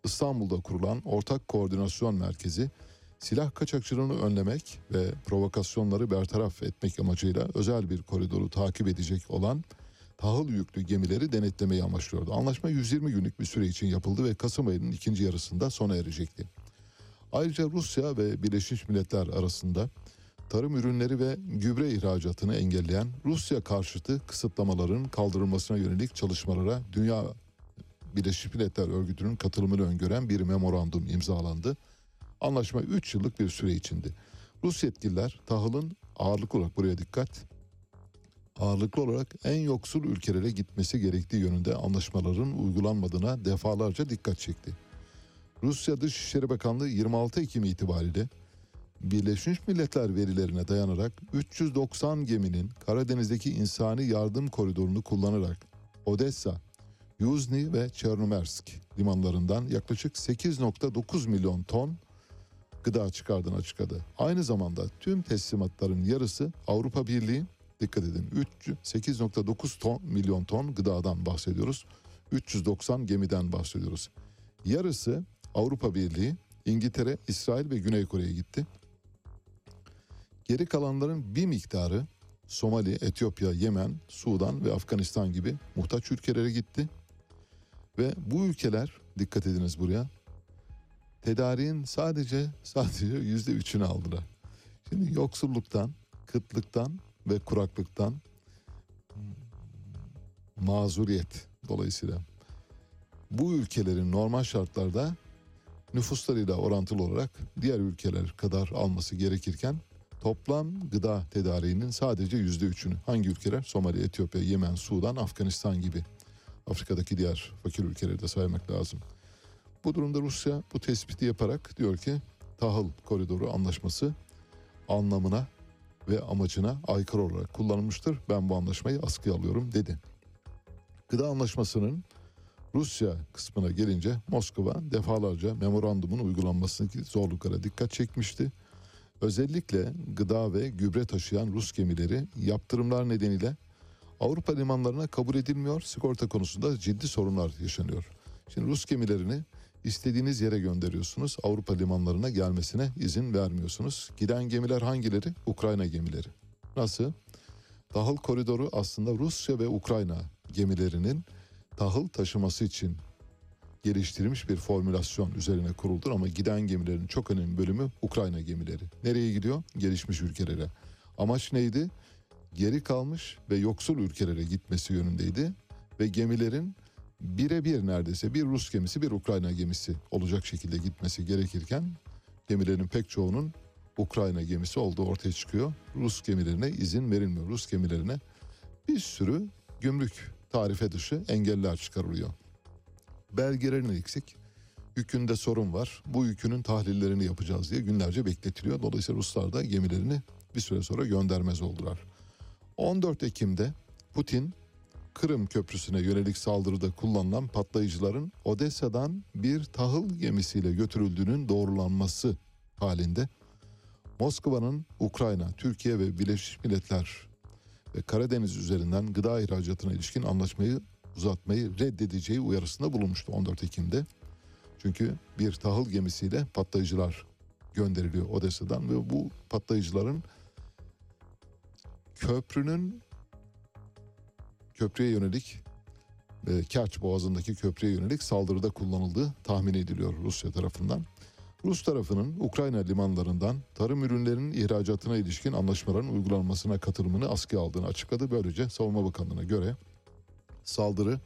İstanbul'da kurulan Ortak Koordinasyon Merkezi silah kaçakçılığını önlemek ve provokasyonları bertaraf etmek amacıyla özel bir koridoru takip edecek olan tahıl yüklü gemileri denetlemeyi amaçlıyordu. Anlaşma 120 günlük bir süre için yapıldı ve Kasım ayının ikinci yarısında sona erecekti. Ayrıca Rusya ve Birleşmiş Milletler arasında tarım ürünleri ve gübre ihracatını engelleyen Rusya karşıtı kısıtlamaların kaldırılmasına yönelik çalışmalara Dünya Birleşmiş Milletler Örgütü'nün katılımını öngören bir memorandum imzalandı. Anlaşma 3 yıllık bir süre içindi. Rus yetkililer tahılın ağırlıklı olarak buraya dikkat ağırlıklı olarak en yoksul ülkelere gitmesi gerektiği yönünde anlaşmaların uygulanmadığına defalarca dikkat çekti. Rusya Dışişleri Bakanlığı 26 Ekim itibariyle Birleşmiş Milletler verilerine dayanarak 390 geminin Karadeniz'deki insani yardım koridorunu kullanarak Odessa, Yuzny ve Çernomersk limanlarından yaklaşık 8.9 milyon ton gıda çıkardığını açıkladı. Aynı zamanda tüm teslimatların yarısı Avrupa Birliği, dikkat edin 8.9 ton milyon ton gıdadan bahsediyoruz. 390 gemiden bahsediyoruz. Yarısı Avrupa Birliği, İngiltere, İsrail ve Güney Kore'ye gitti. Geri kalanların bir miktarı Somali, Etiyopya, Yemen, Sudan ve Afganistan gibi muhtaç ülkelere gitti. Ve bu ülkeler dikkat ediniz buraya tedariğin sadece sadece yüzde üçünü aldılar. Şimdi yoksulluktan, kıtlıktan ve kuraklıktan mazuriyet dolayısıyla bu ülkelerin normal şartlarda nüfuslarıyla orantılı olarak diğer ülkeler kadar alması gerekirken toplam gıda tedariğinin sadece yüzde üçünü hangi ülkeler? Somali, Etiyopya, Yemen, Sudan, Afganistan gibi Afrika'daki diğer fakir ülkeleri de saymak lazım. Bu durumda Rusya bu tespiti yaparak diyor ki tahıl koridoru anlaşması anlamına ve amacına aykırı olarak kullanılmıştır. Ben bu anlaşmayı askıya alıyorum dedi. Gıda anlaşmasının Rusya kısmına gelince Moskova defalarca memorandumun uygulanmasındaki zorluklara dikkat çekmişti. Özellikle gıda ve gübre taşıyan Rus gemileri yaptırımlar nedeniyle Avrupa limanlarına kabul edilmiyor. Sigorta konusunda ciddi sorunlar yaşanıyor. Şimdi Rus gemilerini istediğiniz yere gönderiyorsunuz. Avrupa limanlarına gelmesine izin vermiyorsunuz. Giden gemiler hangileri? Ukrayna gemileri. Nasıl? Tahıl koridoru aslında Rusya ve Ukrayna gemilerinin tahıl taşıması için geliştirilmiş bir formülasyon üzerine kuruldur ama giden gemilerin çok önemli bölümü Ukrayna gemileri. Nereye gidiyor? Gelişmiş ülkelere. Amaç neydi? Geri kalmış ve yoksul ülkelere gitmesi yönündeydi ve gemilerin birebir neredeyse bir Rus gemisi bir Ukrayna gemisi olacak şekilde gitmesi gerekirken gemilerin pek çoğunun Ukrayna gemisi olduğu ortaya çıkıyor. Rus gemilerine izin verilmiyor. Rus gemilerine bir sürü gümrük tarife dışı engeller çıkarılıyor. Belgelerin eksik. Yükünde sorun var. Bu yükünün tahlillerini yapacağız diye günlerce bekletiliyor. Dolayısıyla Ruslar da gemilerini bir süre sonra göndermez oldular. 14 Ekim'de Putin Kırım Köprüsü'ne yönelik saldırıda kullanılan patlayıcıların Odessa'dan bir tahıl gemisiyle götürüldüğünün doğrulanması halinde Moskova'nın Ukrayna, Türkiye ve Birleşmiş Milletler ve Karadeniz üzerinden gıda ihracatına ilişkin anlaşmayı uzatmayı reddedeceği uyarısında bulunmuştu 14 Ekim'de. Çünkü bir tahıl gemisiyle patlayıcılar gönderiliyor Odessa'dan ve bu patlayıcıların köprünün köprüye yönelik e, Kerç Boğazı'ndaki köprüye yönelik saldırıda kullanıldığı tahmin ediliyor Rusya tarafından. Rus tarafının Ukrayna limanlarından tarım ürünlerinin ihracatına ilişkin anlaşmaların uygulanmasına katılımını askıya aldığını açıkladı. Böylece Savunma Bakanlığı'na göre saldırı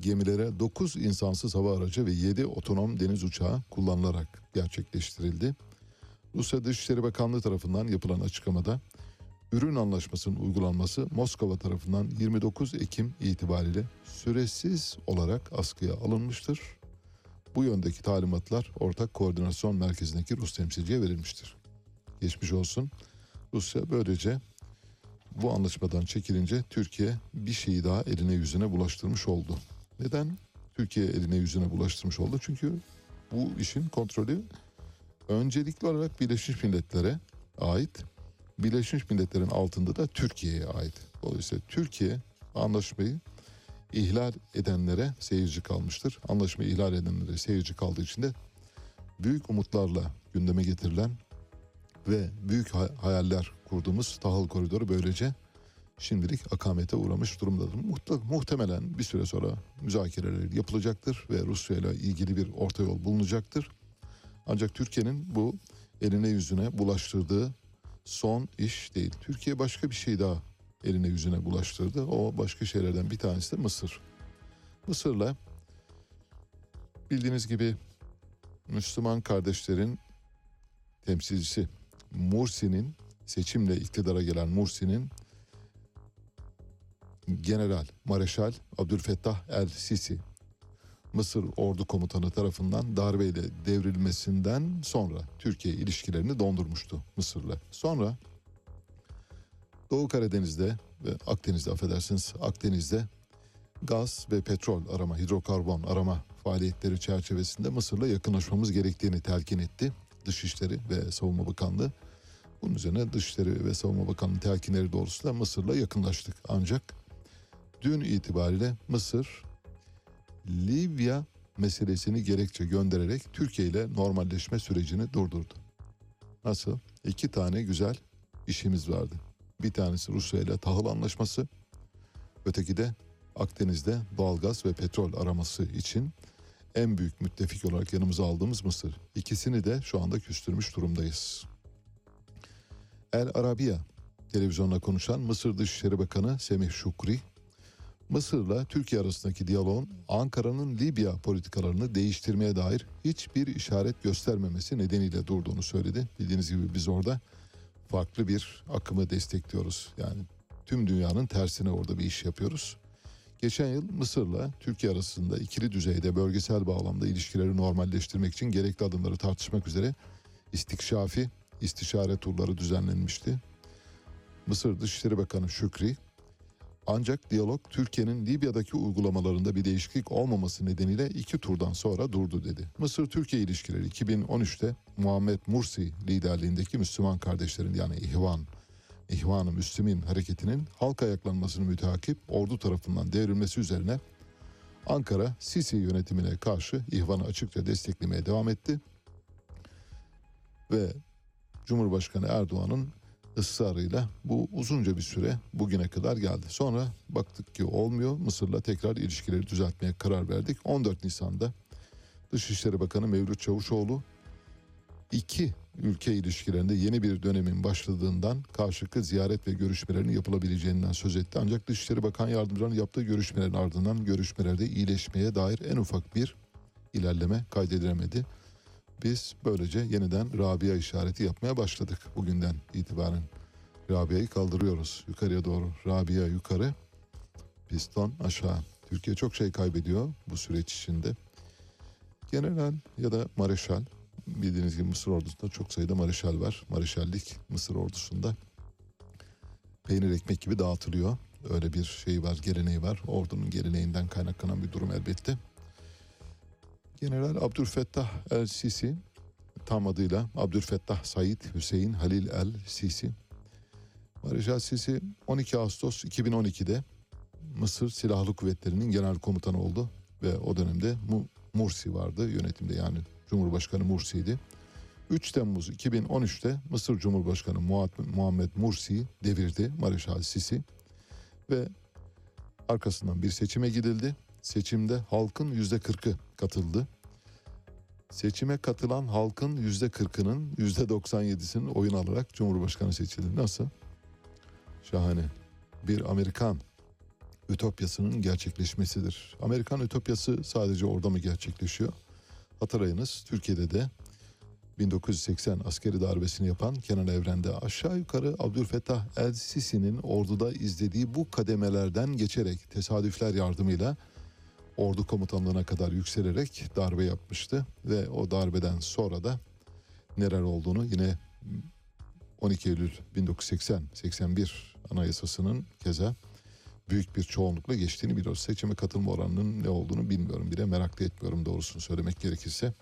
gemilere 9 insansız hava aracı ve 7 otonom deniz uçağı kullanılarak gerçekleştirildi. Rusya Dışişleri Bakanlığı tarafından yapılan açıklamada ürün anlaşmasının uygulanması Moskova tarafından 29 Ekim itibariyle süresiz olarak askıya alınmıştır. Bu yöndeki talimatlar ortak koordinasyon merkezindeki Rus temsilciye verilmiştir. Geçmiş olsun. Rusya böylece bu anlaşmadan çekilince Türkiye bir şeyi daha eline yüzüne bulaştırmış oldu. Neden Türkiye eline yüzüne bulaştırmış oldu? Çünkü bu işin kontrolü öncelikli olarak Birleşmiş Milletler'e ait. Birleşmiş Milletler'in altında da Türkiye'ye ait. Dolayısıyla Türkiye anlaşmayı ihlal edenlere seyirci kalmıştır. Anlaşmayı ihlal edenlere seyirci kaldığı için de büyük umutlarla gündeme getirilen ve büyük hayaller kurduğumuz tahıl koridoru böylece şimdilik akamete uğramış durumdadır. Muhtemelen bir süre sonra müzakereler yapılacaktır ve Rusya ile ilgili bir orta yol bulunacaktır. Ancak Türkiye'nin bu eline yüzüne bulaştırdığı son iş değil. Türkiye başka bir şey daha eline yüzüne bulaştırdı. O başka şeylerden bir tanesi de Mısır. Mısır'la bildiğiniz gibi Müslüman kardeşlerin temsilcisi Mursi'nin seçimle iktidara gelen Mursi'nin General Mareşal Abdülfettah El Sisi Mısır ordu komutanı tarafından darbeyle devrilmesinden sonra Türkiye ilişkilerini dondurmuştu Mısır'la. Sonra Doğu Karadeniz'de ve Akdeniz'de affedersiniz Akdeniz'de gaz ve petrol arama, hidrokarbon arama faaliyetleri çerçevesinde Mısır'la yakınlaşmamız gerektiğini telkin etti. Dışişleri ve Savunma Bakanlığı. Bunun üzerine Dışişleri ve Savunma Bakanlığı telkinleri doğrultusunda Mısır'la yakınlaştık. Ancak dün itibariyle Mısır Libya meselesini gerekçe göndererek Türkiye ile normalleşme sürecini durdurdu. Nasıl? İki tane güzel işimiz vardı. Bir tanesi Rusya ile tahıl anlaşması, öteki de Akdeniz'de doğalgaz ve petrol araması için en büyük müttefik olarak yanımıza aldığımız Mısır. İkisini de şu anda küstürmüş durumdayız. El Arabiya televizyonla konuşan Mısır Dışişleri Bakanı Semih Şukri, Mısır'la Türkiye arasındaki diyaloğun Ankara'nın Libya politikalarını değiştirmeye dair hiçbir işaret göstermemesi nedeniyle durduğunu söyledi. Bildiğiniz gibi biz orada farklı bir akımı destekliyoruz. Yani tüm dünyanın tersine orada bir iş yapıyoruz. Geçen yıl Mısır'la Türkiye arasında ikili düzeyde bölgesel bağlamda ilişkileri normalleştirmek için gerekli adımları tartışmak üzere istikşafi istişare turları düzenlenmişti. Mısır Dışişleri Bakanı Şükri ancak diyalog Türkiye'nin Libya'daki uygulamalarında bir değişiklik olmaması nedeniyle iki turdan sonra durdu dedi. Mısır-Türkiye ilişkileri 2013'te Muhammed Mursi liderliğindeki Müslüman kardeşlerin yani İhvan, İhvan-ı Müslümin hareketinin halk ayaklanmasını müteakip ordu tarafından devrilmesi üzerine Ankara Sisi yönetimine karşı İhvan'ı açıkça desteklemeye devam etti. Ve Cumhurbaşkanı Erdoğan'ın ısrarıyla bu uzunca bir süre bugüne kadar geldi. Sonra baktık ki olmuyor. Mısır'la tekrar ilişkileri düzeltmeye karar verdik. 14 Nisan'da Dışişleri Bakanı Mevlüt Çavuşoğlu iki ülke ilişkilerinde yeni bir dönemin başladığından karşılıklı ziyaret ve görüşmelerin yapılabileceğinden söz etti. Ancak Dışişleri Bakan Yardımcılarının yaptığı görüşmelerin ardından görüşmelerde iyileşmeye dair en ufak bir ilerleme kaydedilemedi. Biz böylece yeniden Rabia işareti yapmaya başladık bugünden itibaren. Rabia'yı kaldırıyoruz yukarıya doğru. Rabia yukarı, piston aşağı. Türkiye çok şey kaybediyor bu süreç içinde. General ya da mareşal bildiğiniz gibi Mısır ordusunda çok sayıda mareşal var. Mareşallik Mısır ordusunda peynir ekmek gibi dağıtılıyor. Öyle bir şey var, geleneği var. Ordunun geleneğinden kaynaklanan bir durum elbette. General Abdülfettah El Sisi tam adıyla Abdülfettah Said Hüseyin Halil El Sisi. Mareşal Sisi 12 Ağustos 2012'de Mısır Silahlı Kuvvetleri'nin genel komutanı oldu ve o dönemde Mursi vardı yönetimde yani Cumhurbaşkanı Mursi'ydi. 3 Temmuz 2013'te Mısır Cumhurbaşkanı Muhammed Mursi devirdi Mareşal Sisi ve arkasından bir seçime gidildi. Seçimde halkın yüzde kırkı katıldı. Seçime katılan halkın yüzde kırkının yüzde doksan yedisinin oyun alarak Cumhurbaşkanı seçildi. Nasıl? Şahane. Bir Amerikan ütopyasının gerçekleşmesidir. Amerikan ütopyası sadece orada mı gerçekleşiyor? Hatırlayınız Türkiye'de de 1980 askeri darbesini yapan Kenan Evren'de aşağı yukarı Abdülfettah El Sisi'nin orduda izlediği bu kademelerden geçerek tesadüfler yardımıyla ordu komutanlığına kadar yükselerek darbe yapmıştı ve o darbeden sonra da neler olduğunu yine 12 Eylül 1980-81 anayasasının keza büyük bir çoğunlukla geçtiğini biliyoruz. Seçime katılma oranının ne olduğunu bilmiyorum bile merak da etmiyorum doğrusunu söylemek gerekirse.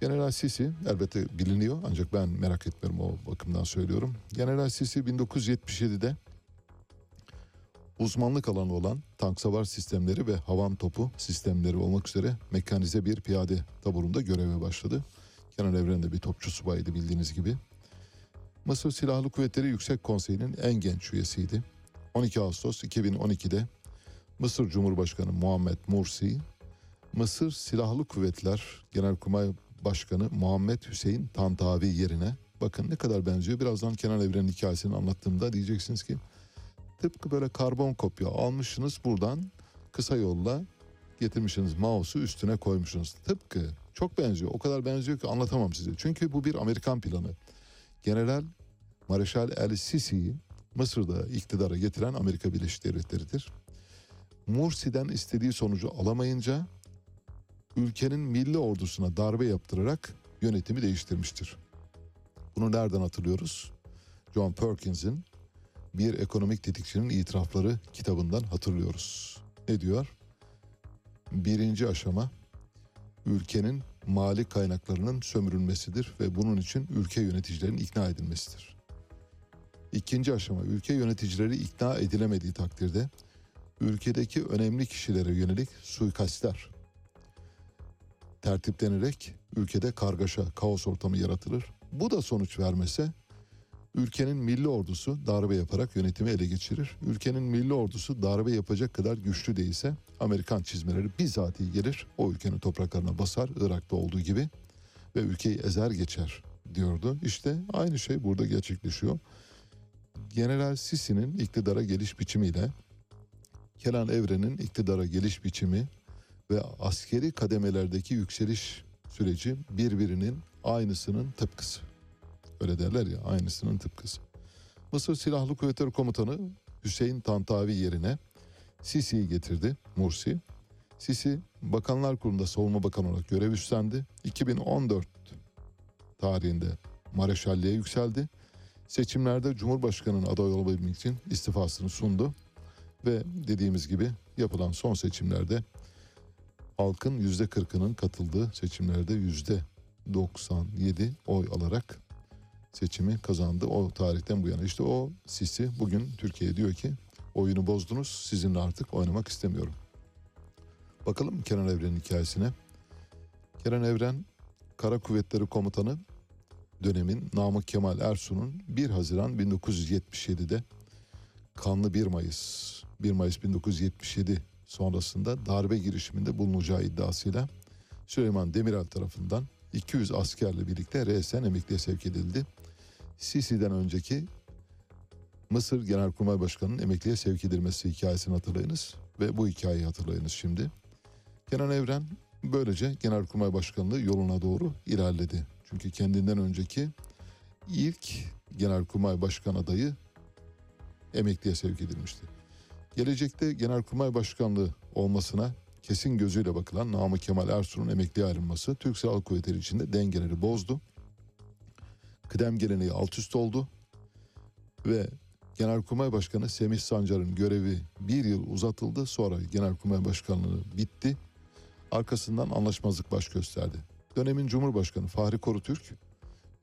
General Sisi elbette biliniyor ancak ben merak etmiyorum o bakımdan söylüyorum. General Sisi 1977'de uzmanlık alanı olan tank savar sistemleri ve havan topu sistemleri olmak üzere mekanize bir piyade taburunda göreve başladı. Kenan Evren de bir topçu subayıydı bildiğiniz gibi. Mısır Silahlı Kuvvetleri Yüksek Konseyi'nin en genç üyesiydi. 12 Ağustos 2012'de Mısır Cumhurbaşkanı Muhammed Mursi, Mısır Silahlı Kuvvetler Genelkurmay Başkanı Muhammed Hüseyin Tantavi yerine bakın ne kadar benziyor. Birazdan Kenan Evren'in hikayesini anlattığımda diyeceksiniz ki tıpkı böyle karbon kopya almışsınız buradan kısa yolla getirmişsiniz mouse'u üstüne koymuşsunuz. Tıpkı çok benziyor. O kadar benziyor ki anlatamam size. Çünkü bu bir Amerikan planı. General Mareşal El Sisi'yi Mısır'da iktidara getiren Amerika Birleşik Devletleri'dir. Mursi'den istediği sonucu alamayınca ülkenin milli ordusuna darbe yaptırarak yönetimi değiştirmiştir. Bunu nereden hatırlıyoruz? John Perkins'in Bir Ekonomik Tetikçinin İtirafları kitabından hatırlıyoruz. Ne diyor? Birinci aşama ülkenin mali kaynaklarının sömürülmesidir ve bunun için ülke yöneticilerinin ikna edilmesidir. İkinci aşama ülke yöneticileri ikna edilemediği takdirde ülkedeki önemli kişilere yönelik suikastler tertiplenerek ülkede kargaşa, kaos ortamı yaratılır. Bu da sonuç vermese ülkenin milli ordusu darbe yaparak yönetimi ele geçirir. Ülkenin milli ordusu darbe yapacak kadar güçlü değilse Amerikan çizmeleri bizatihi gelir o ülkenin topraklarına basar Irak'ta olduğu gibi ve ülkeyi ezer geçer diyordu. İşte aynı şey burada gerçekleşiyor. General Sisi'nin iktidara geliş biçimiyle Kenan Evren'in iktidara geliş biçimi ve askeri kademelerdeki yükseliş süreci birbirinin aynısının tıpkısı. Öyle derler ya aynısının tıpkısı. Mısır Silahlı Kuvvetleri Komutanı Hüseyin Tantavi yerine Sisi'yi getirdi Mursi. Sisi Bakanlar Kurulu'nda savunma bakanı olarak görev üstlendi. 2014 tarihinde Mareşalliğe yükseldi. Seçimlerde Cumhurbaşkanı'nın aday olabilmek için istifasını sundu. Ve dediğimiz gibi yapılan son seçimlerde halkın yüzde kırkının katıldığı seçimlerde yüzde 97 oy alarak seçimi kazandı. O tarihten bu yana işte o Sisi bugün Türkiye diyor ki oyunu bozdunuz sizinle artık oynamak istemiyorum. Bakalım Kenan Evren'in hikayesine. Kenan Evren Kara Kuvvetleri Komutanı dönemin Namık Kemal Ersun'un 1 Haziran 1977'de kanlı 1 Mayıs 1 Mayıs 1977 sonrasında darbe girişiminde bulunacağı iddiasıyla Süleyman Demirel tarafından 200 askerle birlikte resen emekliye sevk edildi. Sisi'den önceki Mısır Genelkurmay Başkanı'nın emekliye sevk edilmesi hikayesini hatırlayınız ve bu hikayeyi hatırlayınız şimdi. Kenan Evren böylece Genelkurmay Başkanlığı yoluna doğru ilerledi. Çünkü kendinden önceki ilk Genelkurmay Başkan adayı emekliye sevk edilmişti. Gelecekte Genelkurmay Başkanlığı olmasına kesin gözüyle bakılan Namık Kemal Ersun'un emekliye ayrılması Türk Silahlı Kuvvetleri içinde dengeleri bozdu. Kıdem geleneği alt üst oldu ve Genelkurmay Başkanı Semih Sancar'ın görevi bir yıl uzatıldı. Sonra Genelkurmay Başkanlığı bitti. Arkasından anlaşmazlık baş gösterdi. Dönemin Cumhurbaşkanı Fahri Korutürk,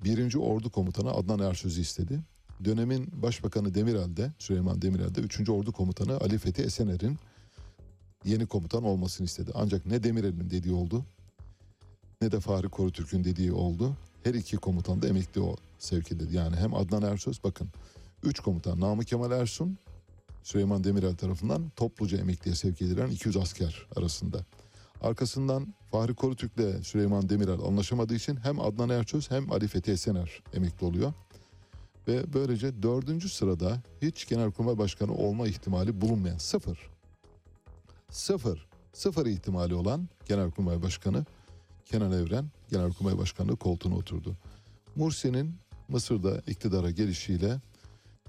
1. Ordu Komutanı Adnan Ersöz'ü istedi. Dönemin Başbakanı Demirel'de, Süleyman Demirel'de 3. Ordu Komutanı Ali Fethi Esener'in yeni komutan olmasını istedi. Ancak ne Demirel'in dediği oldu ne de Fahri Korutürk'ün dediği oldu. Her iki komutan da emekli o sevk edildi. Yani hem Adnan Ersöz bakın 3 komutan Namık Kemal Ersun, Süleyman Demirel tarafından topluca emekliye sevk edilen 200 asker arasında. Arkasından Fahri Korutürk'le Süleyman Demirel anlaşamadığı için hem Adnan Erçöz hem Ali Fethi Esener emekli oluyor. Ve böylece dördüncü sırada hiç Genelkurmay Başkanı olma ihtimali bulunmayan sıfır. Sıfır. Sıfır ihtimali olan Genelkurmay Başkanı Kenan Evren Genelkurmay Başkanlığı koltuğuna oturdu. Mursi'nin Mısır'da iktidara gelişiyle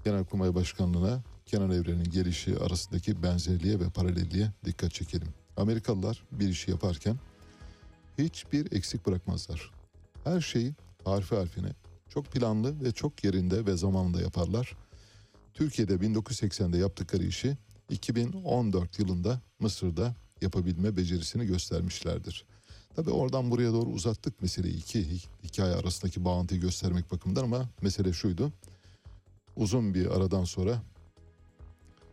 Genelkurmay Başkanlığı'na Kenan Evren'in gelişi arasındaki benzerliğe ve paralelliğe dikkat çekelim. Amerikalılar bir işi yaparken hiçbir eksik bırakmazlar. Her şeyi harfi harfine çok planlı ve çok yerinde ve zamanında yaparlar. Türkiye'de 1980'de yaptıkları işi 2014 yılında Mısır'da yapabilme becerisini göstermişlerdir. Tabi oradan buraya doğru uzattık meseleyi iki hikaye arasındaki bağıntıyı göstermek bakımından ama mesele şuydu. Uzun bir aradan sonra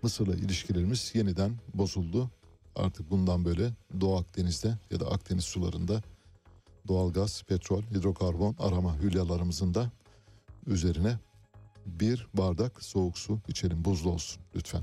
Mısır'la ilişkilerimiz yeniden bozuldu. Artık bundan böyle Doğu Akdeniz'de ya da Akdeniz sularında doğalgaz, petrol, hidrokarbon arama hülyalarımızın da üzerine bir bardak soğuk su içelim buzlu olsun lütfen.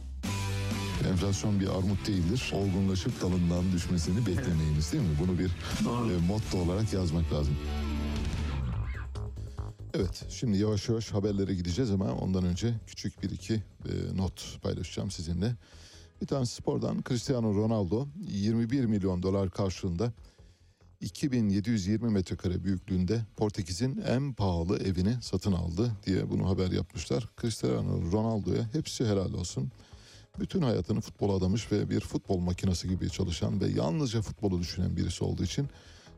Enflasyon bir armut değildir. Olgunlaşıp dalından düşmesini beklemeyiniz değil mi? Bunu bir e, motto olarak yazmak lazım. Evet şimdi yavaş yavaş haberlere gideceğiz ama ondan önce küçük bir iki e, not paylaşacağım sizinle. Bir tane spordan Cristiano Ronaldo 21 milyon dolar karşılığında 2720 metrekare büyüklüğünde Portekiz'in en pahalı evini satın aldı diye bunu haber yapmışlar. Cristiano Ronaldo'ya hepsi helal olsun bütün hayatını futbola adamış ve bir futbol makinesi gibi çalışan ve yalnızca futbolu düşünen birisi olduğu için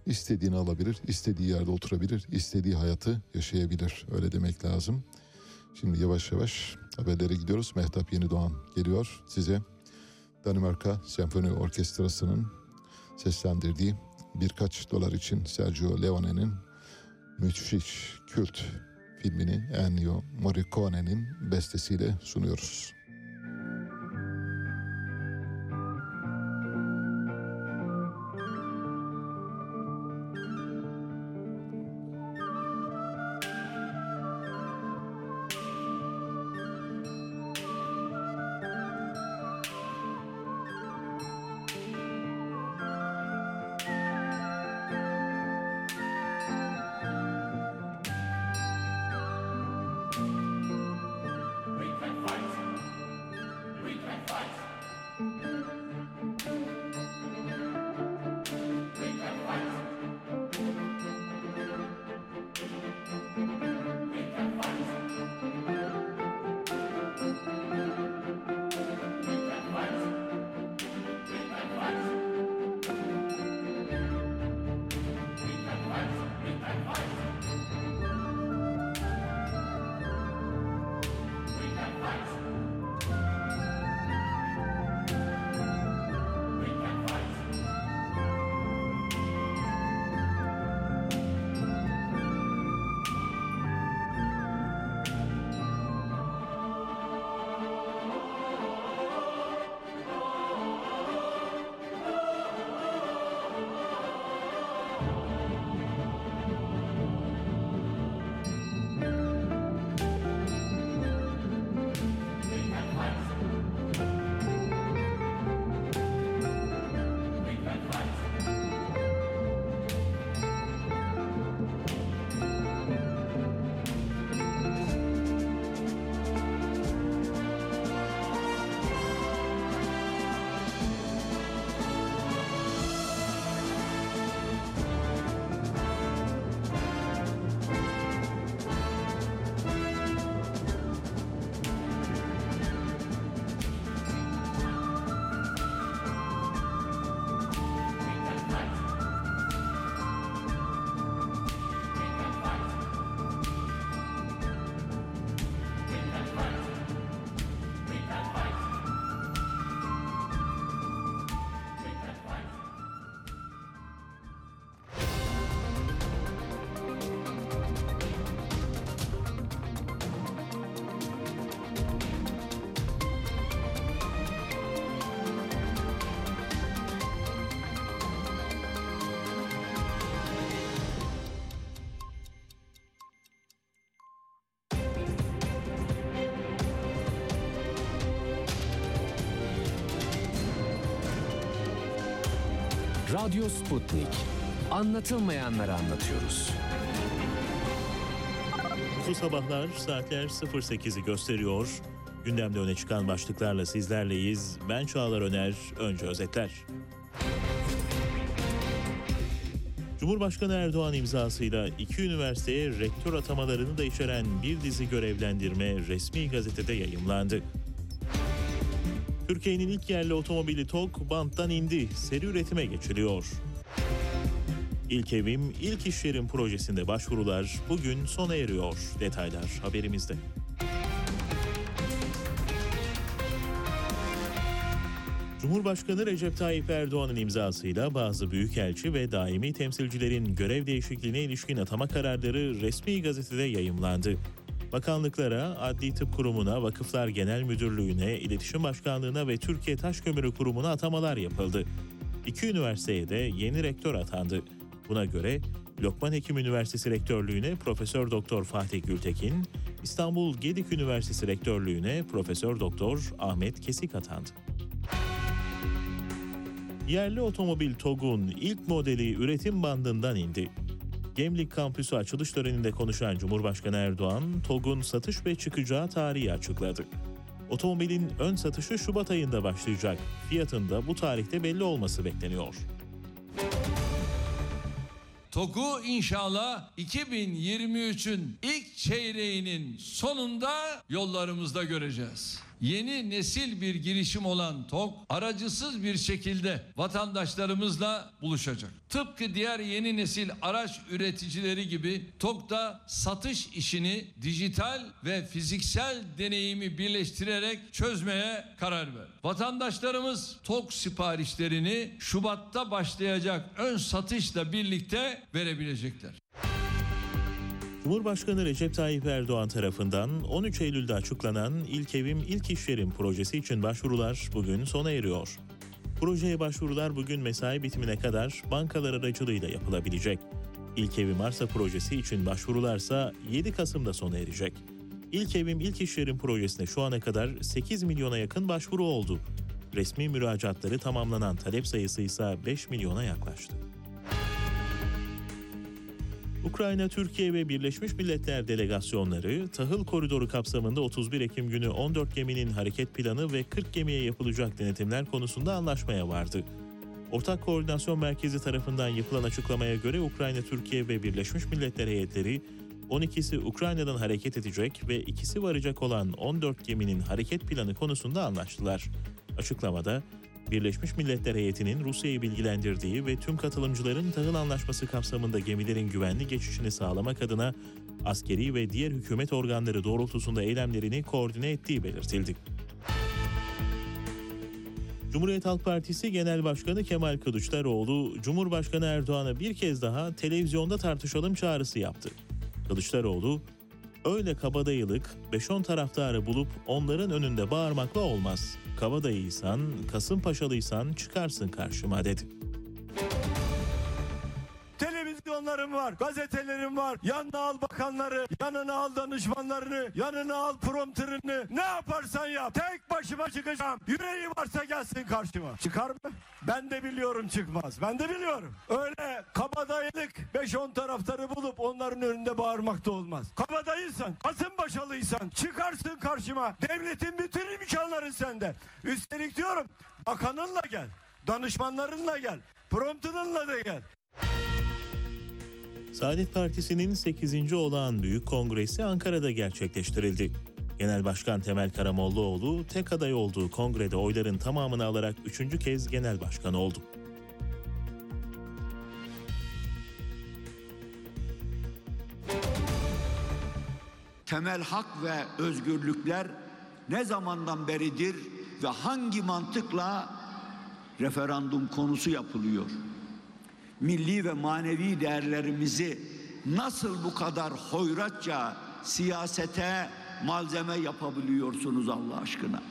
istediğini alabilir, istediği yerde oturabilir, istediği hayatı yaşayabilir. Öyle demek lazım. Şimdi yavaş yavaş haberlere gidiyoruz. Mehtap Yeni Doğan geliyor size. Danimarka Senfoni Orkestrası'nın seslendirdiği birkaç dolar için Sergio Leone'nin müthiş kült filmini Ennio Morricone'nin bestesiyle sunuyoruz. Radyo Sputnik. Anlatılmayanları anlatıyoruz. Bu sabahlar saatler 08'i gösteriyor. Gündemde öne çıkan başlıklarla sizlerleyiz. Ben Çağlar Öner, önce özetler. Cumhurbaşkanı Erdoğan imzasıyla iki üniversiteye rektör atamalarını da içeren bir dizi görevlendirme resmi gazetede yayımlandı. Türkiye'nin ilk yerli otomobili TOG banttan indi, seri üretime geçiliyor. İlk evim, ilk iş yerim projesinde başvurular bugün sona eriyor. Detaylar haberimizde. Cumhurbaşkanı Recep Tayyip Erdoğan'ın imzasıyla bazı büyükelçi ve daimi temsilcilerin görev değişikliğine ilişkin atama kararları resmi gazetede yayımlandı. Bakanlıklara, Adli Tıp Kurumu'na, Vakıflar Genel Müdürlüğü'ne, İletişim Başkanlığı'na ve Türkiye Taş Kömürü Kurumu'na atamalar yapıldı. İki üniversiteye de yeni rektör atandı. Buna göre Lokman Hekim Üniversitesi Rektörlüğü'ne Profesör Doktor Fatih Gültekin, İstanbul Gedik Üniversitesi Rektörlüğü'ne Profesör Doktor Ahmet Kesik atandı. Yerli otomobil TOG'un ilk modeli üretim bandından indi. Gemlik kampüsü açılış töreninde konuşan Cumhurbaşkanı Erdoğan, TOG'un satış ve çıkacağı tarihi açıkladı. Otomobilin ön satışı Şubat ayında başlayacak. Fiyatın da bu tarihte belli olması bekleniyor. TOG'u inşallah 2023'ün ilk çeyreğinin sonunda yollarımızda göreceğiz. Yeni nesil bir girişim olan TOG aracısız bir şekilde vatandaşlarımızla buluşacak. Tıpkı diğer yeni nesil araç üreticileri gibi TOG da satış işini dijital ve fiziksel deneyimi birleştirerek çözmeye karar ver. Vatandaşlarımız TOG siparişlerini Şubat'ta başlayacak ön satışla birlikte verebilecekler. Cumhurbaşkanı Recep Tayyip Erdoğan tarafından 13 Eylül'de açıklanan İlk Evim İlk İş Yerim projesi için başvurular bugün sona eriyor. Projeye başvurular bugün mesai bitimine kadar bankalar aracılığıyla yapılabilecek. İlk Evim Arsa projesi için başvurularsa 7 Kasım'da sona erecek. İlk Evim İlk İş Yerim projesine şu ana kadar 8 milyona yakın başvuru oldu. Resmi müracaatları tamamlanan talep sayısı ise 5 milyona yaklaştı. Ukrayna, Türkiye ve Birleşmiş Milletler delegasyonları tahıl koridoru kapsamında 31 Ekim günü 14 geminin hareket planı ve 40 gemiye yapılacak denetimler konusunda anlaşmaya vardı. Ortak Koordinasyon Merkezi tarafından yapılan açıklamaya göre Ukrayna, Türkiye ve Birleşmiş Milletler heyetleri 12'si Ukrayna'dan hareket edecek ve ikisi varacak olan 14 geminin hareket planı konusunda anlaştılar. Açıklamada Birleşmiş Milletler heyetinin Rusya'yı bilgilendirdiği ve tüm katılımcıların tahıl anlaşması kapsamında gemilerin güvenli geçişini sağlamak adına askeri ve diğer hükümet organları doğrultusunda eylemlerini koordine ettiği belirtildi. Cumhuriyet Halk Partisi Genel Başkanı Kemal Kılıçdaroğlu, Cumhurbaşkanı Erdoğan'a bir kez daha televizyonda tartışalım çağrısı yaptı. Kılıçdaroğlu, öyle kabadayılık 5-10 taraftarı bulup onların önünde bağırmakla olmaz. Kabadayıysan, Kasımpaşalıysan çıkarsın karşıma dedi. Televizyonlarım var, gazetelerim var. Yanına al bakanları, yanına al danışmanlarını, yanına al prompterını. Ne yaparsan yap. Tek başıma çıkacağım. Yüreği varsa gelsin karşıma. Çıkar mı? Ben de biliyorum çıkmaz. Ben de biliyorum. Öyle kabadayılık 5-10 taraftarı bulup onların önünde bağırmak da olmaz. Kabadayıysan, Kasımpaşalıysan çıkarsın karşıma. Devletin bütün imkanları sende. Üstelik diyorum bakanınla gel. Danışmanlarınla gel. Prompterınla da gel. Saadet Partisi'nin 8. olağan büyük kongresi Ankara'da gerçekleştirildi. Genel Başkan Temel Karamollaoğlu tek aday olduğu kongrede oyların tamamını alarak üçüncü kez genel başkan oldu. temel hak ve özgürlükler ne zamandan beridir ve hangi mantıkla referandum konusu yapılıyor? Milli ve manevi değerlerimizi nasıl bu kadar hoyratça siyasete malzeme yapabiliyorsunuz Allah aşkına?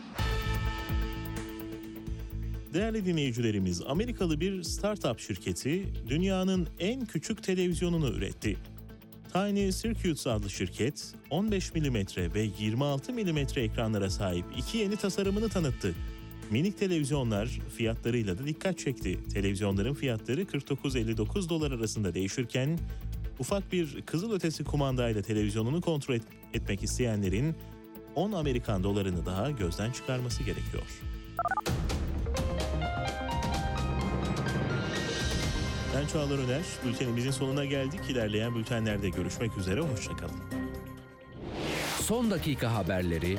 Değerli dinleyicilerimiz, Amerikalı bir startup şirketi dünyanın en küçük televizyonunu üretti. Tiny Circuits adlı şirket 15 mm ve 26 mm ekranlara sahip iki yeni tasarımını tanıttı. Minik televizyonlar fiyatlarıyla da dikkat çekti. Televizyonların fiyatları 49-59 dolar arasında değişirken ufak bir kızıl ötesi kumandayla televizyonunu kontrol et- etmek isteyenlerin 10 Amerikan dolarını daha gözden çıkarması gerekiyor. Ben Çağlar Öner. Bültenimizin sonuna geldik. İlerleyen bültenlerde görüşmek üzere. Hoşçakalın. Son dakika haberleri,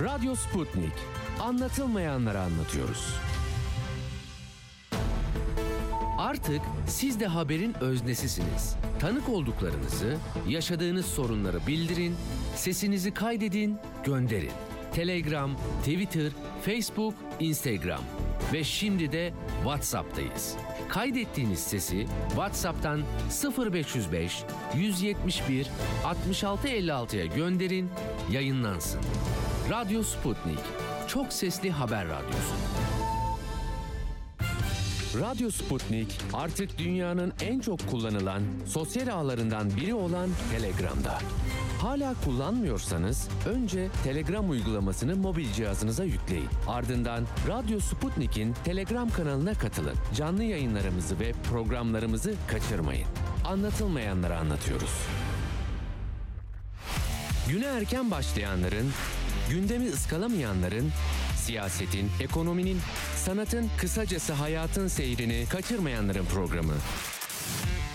Radyo Sputnik. Anlatılmayanları anlatıyoruz. Artık siz de haberin öznesisiniz. Tanık olduklarınızı, yaşadığınız sorunları bildirin, sesinizi kaydedin, gönderin. Telegram, Twitter, Facebook, Instagram ve şimdi de WhatsApp'tayız. Kaydettiğiniz sesi WhatsApp'tan 0505 171 6656'ya gönderin, yayınlansın. Radyo Sputnik. Çok sesli haber radyosu. Radyo Sputnik artık dünyanın en çok kullanılan sosyal ağlarından biri olan Telegram'da. Hala kullanmıyorsanız önce Telegram uygulamasını mobil cihazınıza yükleyin. Ardından Radyo Sputnik'in Telegram kanalına katılın. Canlı yayınlarımızı ve programlarımızı kaçırmayın. Anlatılmayanları anlatıyoruz. Güne erken başlayanların, gündemi ıskalamayanların, siyasetin, ekonominin, sanatın, kısacası hayatın seyrini kaçırmayanların programı.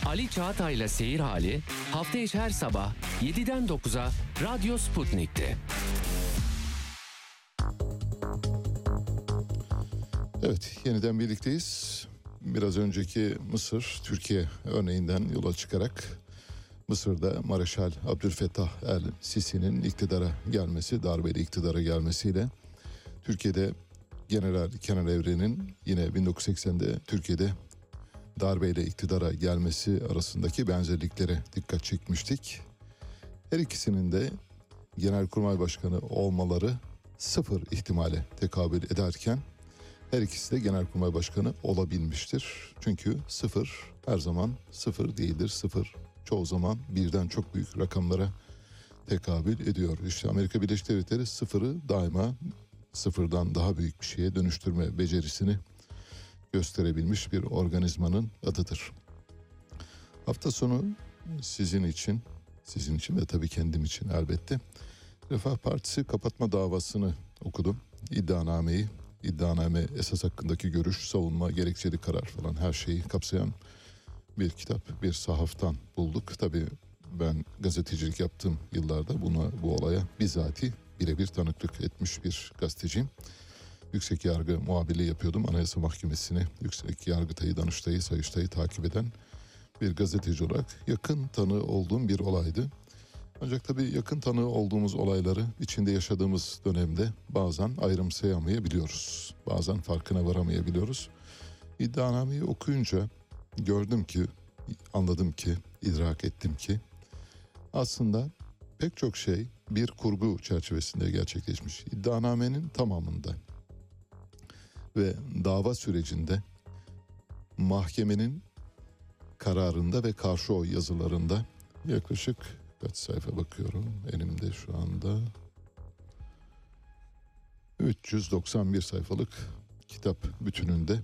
Ali Çağatay'la Seyir Hali hafta içi her sabah 7'den 9'a Radyo Sputnik'te. Evet, yeniden birlikteyiz. Biraz önceki Mısır, Türkiye örneğinden yola çıkarak Mısır'da Mareşal Abdülfettah el Sisi'nin iktidara gelmesi, darbeli iktidara gelmesiyle Türkiye'de General Kenan Evren'in yine 1980'de Türkiye'de darbeyle iktidara gelmesi arasındaki benzerliklere dikkat çekmiştik. Her ikisinin de Genelkurmay Başkanı olmaları sıfır ihtimale tekabül ederken her ikisi de Genelkurmay Başkanı olabilmiştir. Çünkü sıfır her zaman sıfır değildir. Sıfır çoğu zaman birden çok büyük rakamlara tekabül ediyor. İşte Amerika Birleşik Devletleri sıfırı daima sıfırdan daha büyük bir şeye dönüştürme becerisini gösterebilmiş bir organizmanın adıdır. Hafta sonu sizin için, sizin için ve tabii kendim için elbette Refah Partisi kapatma davasını okudum. İddianameyi, iddianame esas hakkındaki görüş, savunma, gerekçeli karar falan her şeyi kapsayan bir kitap, bir sahaftan bulduk. Tabii ben gazetecilik yaptığım yıllarda buna bu olaya bizatihi birebir tanıklık etmiş bir gazeteciyim. Yüksek yargı muhabirliği yapıyordum. Anayasa Mahkemesi'ni, Yüksek Yargıtay'ı, Danıştay'ı, Sayıştay'ı takip eden bir gazeteci olarak yakın tanığı olduğum bir olaydı. Ancak tabii yakın tanığı olduğumuz olayları içinde yaşadığımız dönemde bazen ayrımsayamayabiliyoruz. Bazen farkına varamayabiliyoruz. İddianameyi okuyunca gördüm ki, anladım ki, idrak ettim ki aslında pek çok şey bir kurgu çerçevesinde gerçekleşmiş. İddianamenin tamamında ve dava sürecinde mahkemenin kararında ve karşı oy yazılarında yaklaşık kaç sayfa bakıyorum elimde şu anda 391 sayfalık kitap bütününde